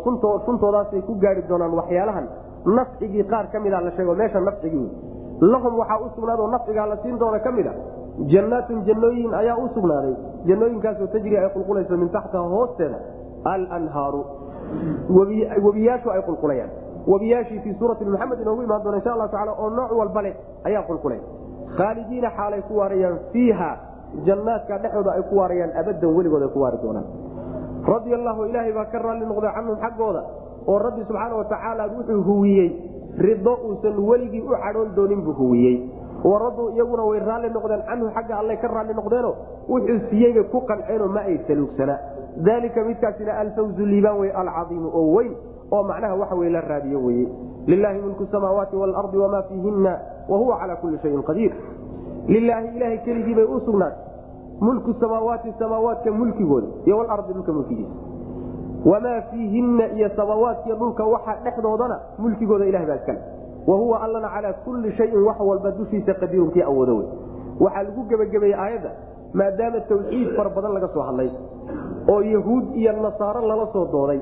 runtoodaasay ku gaari doonaan waxyaalahan nafcigii qaar ka mida la sheego meesha nafcigii lahum waxaa u sugnaado nafcigaa la siin doona ka mid a jannaatun jannooyin ayaa u sugnaaday jannooyinkaasoo tajri ay qulqulayso min taxtaha hoosteeda alanhaaru webiyaashu ay qulqulayaan webiyaashii fii suurati muxamed inoogu imaan doona insha allahu tacala oo nooc walba leh ayaa qulqulay khaalidiina xaalay ku waarayaan fiiha jannaadka dhexdooda ay ku waarayaan abadan weligood ay ku waari doonaan radia allahu ilaahay baa ka raalli noqday canhum xaggooda oo rabbi subxaana watacaala wuxuu huwiyey rido uusan weligii u cadhoon doonin buu huwiyey waraduu iyaguna way raalli noqdeen canhu xagga alle ka raalli noqdeeno wuxuu siiyeyba ku qanceenoo ma ay saluugsanaa dalika midkaasina alfawzu liibaan wey alcaiimu oo weyn oo macnaha waxa wey la raadiyo weye lilaahi mulku samaawaati waalardi wamaa fiihina wahuwa calaa kulli shayin qadiir. Lilaahi ilahay keligii bay u sugnaatay mulku samaawaati samaawaadka mulkigooda iyo walardi dhulka mulkigiisa. Wamaa fiihinna iyo samaawaadkiyo dhulka waxa dhexdoodana mulkigooda ilahay baa iskale. Wahuwa allana calaa kulli shayin wax walba dushiisa qadiirun kii awoodo wey waxaa lagu gebagabeeyey aayadda maadaama tawxiid fara badan laga soo hadlay oo yahuud iyo nasaaro lala soo dooday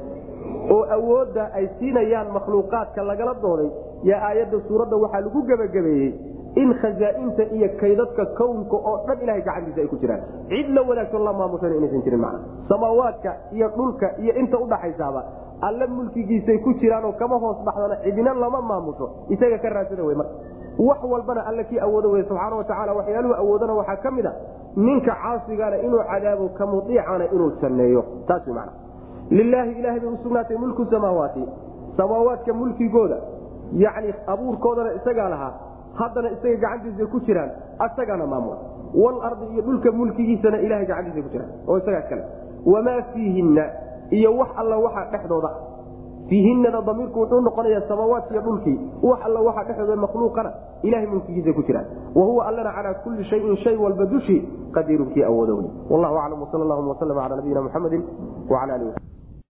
oo awoodda ay siinayaan makhluuqaadka lagala dooday yaa aayadda suuradda waxaa lagu gebagabeeyey in khazaainta iyo kaydadka kownka oo dhan ilahay gacantiisa ay ku jiraan. Cid la wanaagsan la maamushana inaysan jirin macna. Samaawaadka iyo dhulka iyo inta udhaxaysaaba alle mulkigiisay ku jiraanoo kama hoos baxdana cidina lama maamusho isaga ka raadsada wey marka. Wax walbana alle kii awoodo wey subxaana watacaala waxyaaluhu awoodana waxaa ka mid a ninka caasigana inuu cadaabo ka mudiicana inuu janneeyo. Taas wey macna lilaahi ilahay bay usugnaatay mulku samaawaati samaawaadka mulkigooda yacni abuurkoodana isagaa lahaa haddana isaga gacantiisa ku jiraan asagaana maamula walardi iyo dhulka mulkigiisana ilahay gacantiisa ku jiraan oo isagaa iskale wamaa fiihinna iyo wax alla waxa dhexdooda fiihinada damiirku wuxuu noqonayaa samaawaadkiiyo dhulkii wax alla waxa dhexdooda makhluuqana ilahay mulkigiisa ku jiraan wahuwa allana calaa kulli shayin shay walba dushii qadiirun kii awoodo wey wallahu aclam wsal allahuma waslm cala nabiyina muxamedi wala alih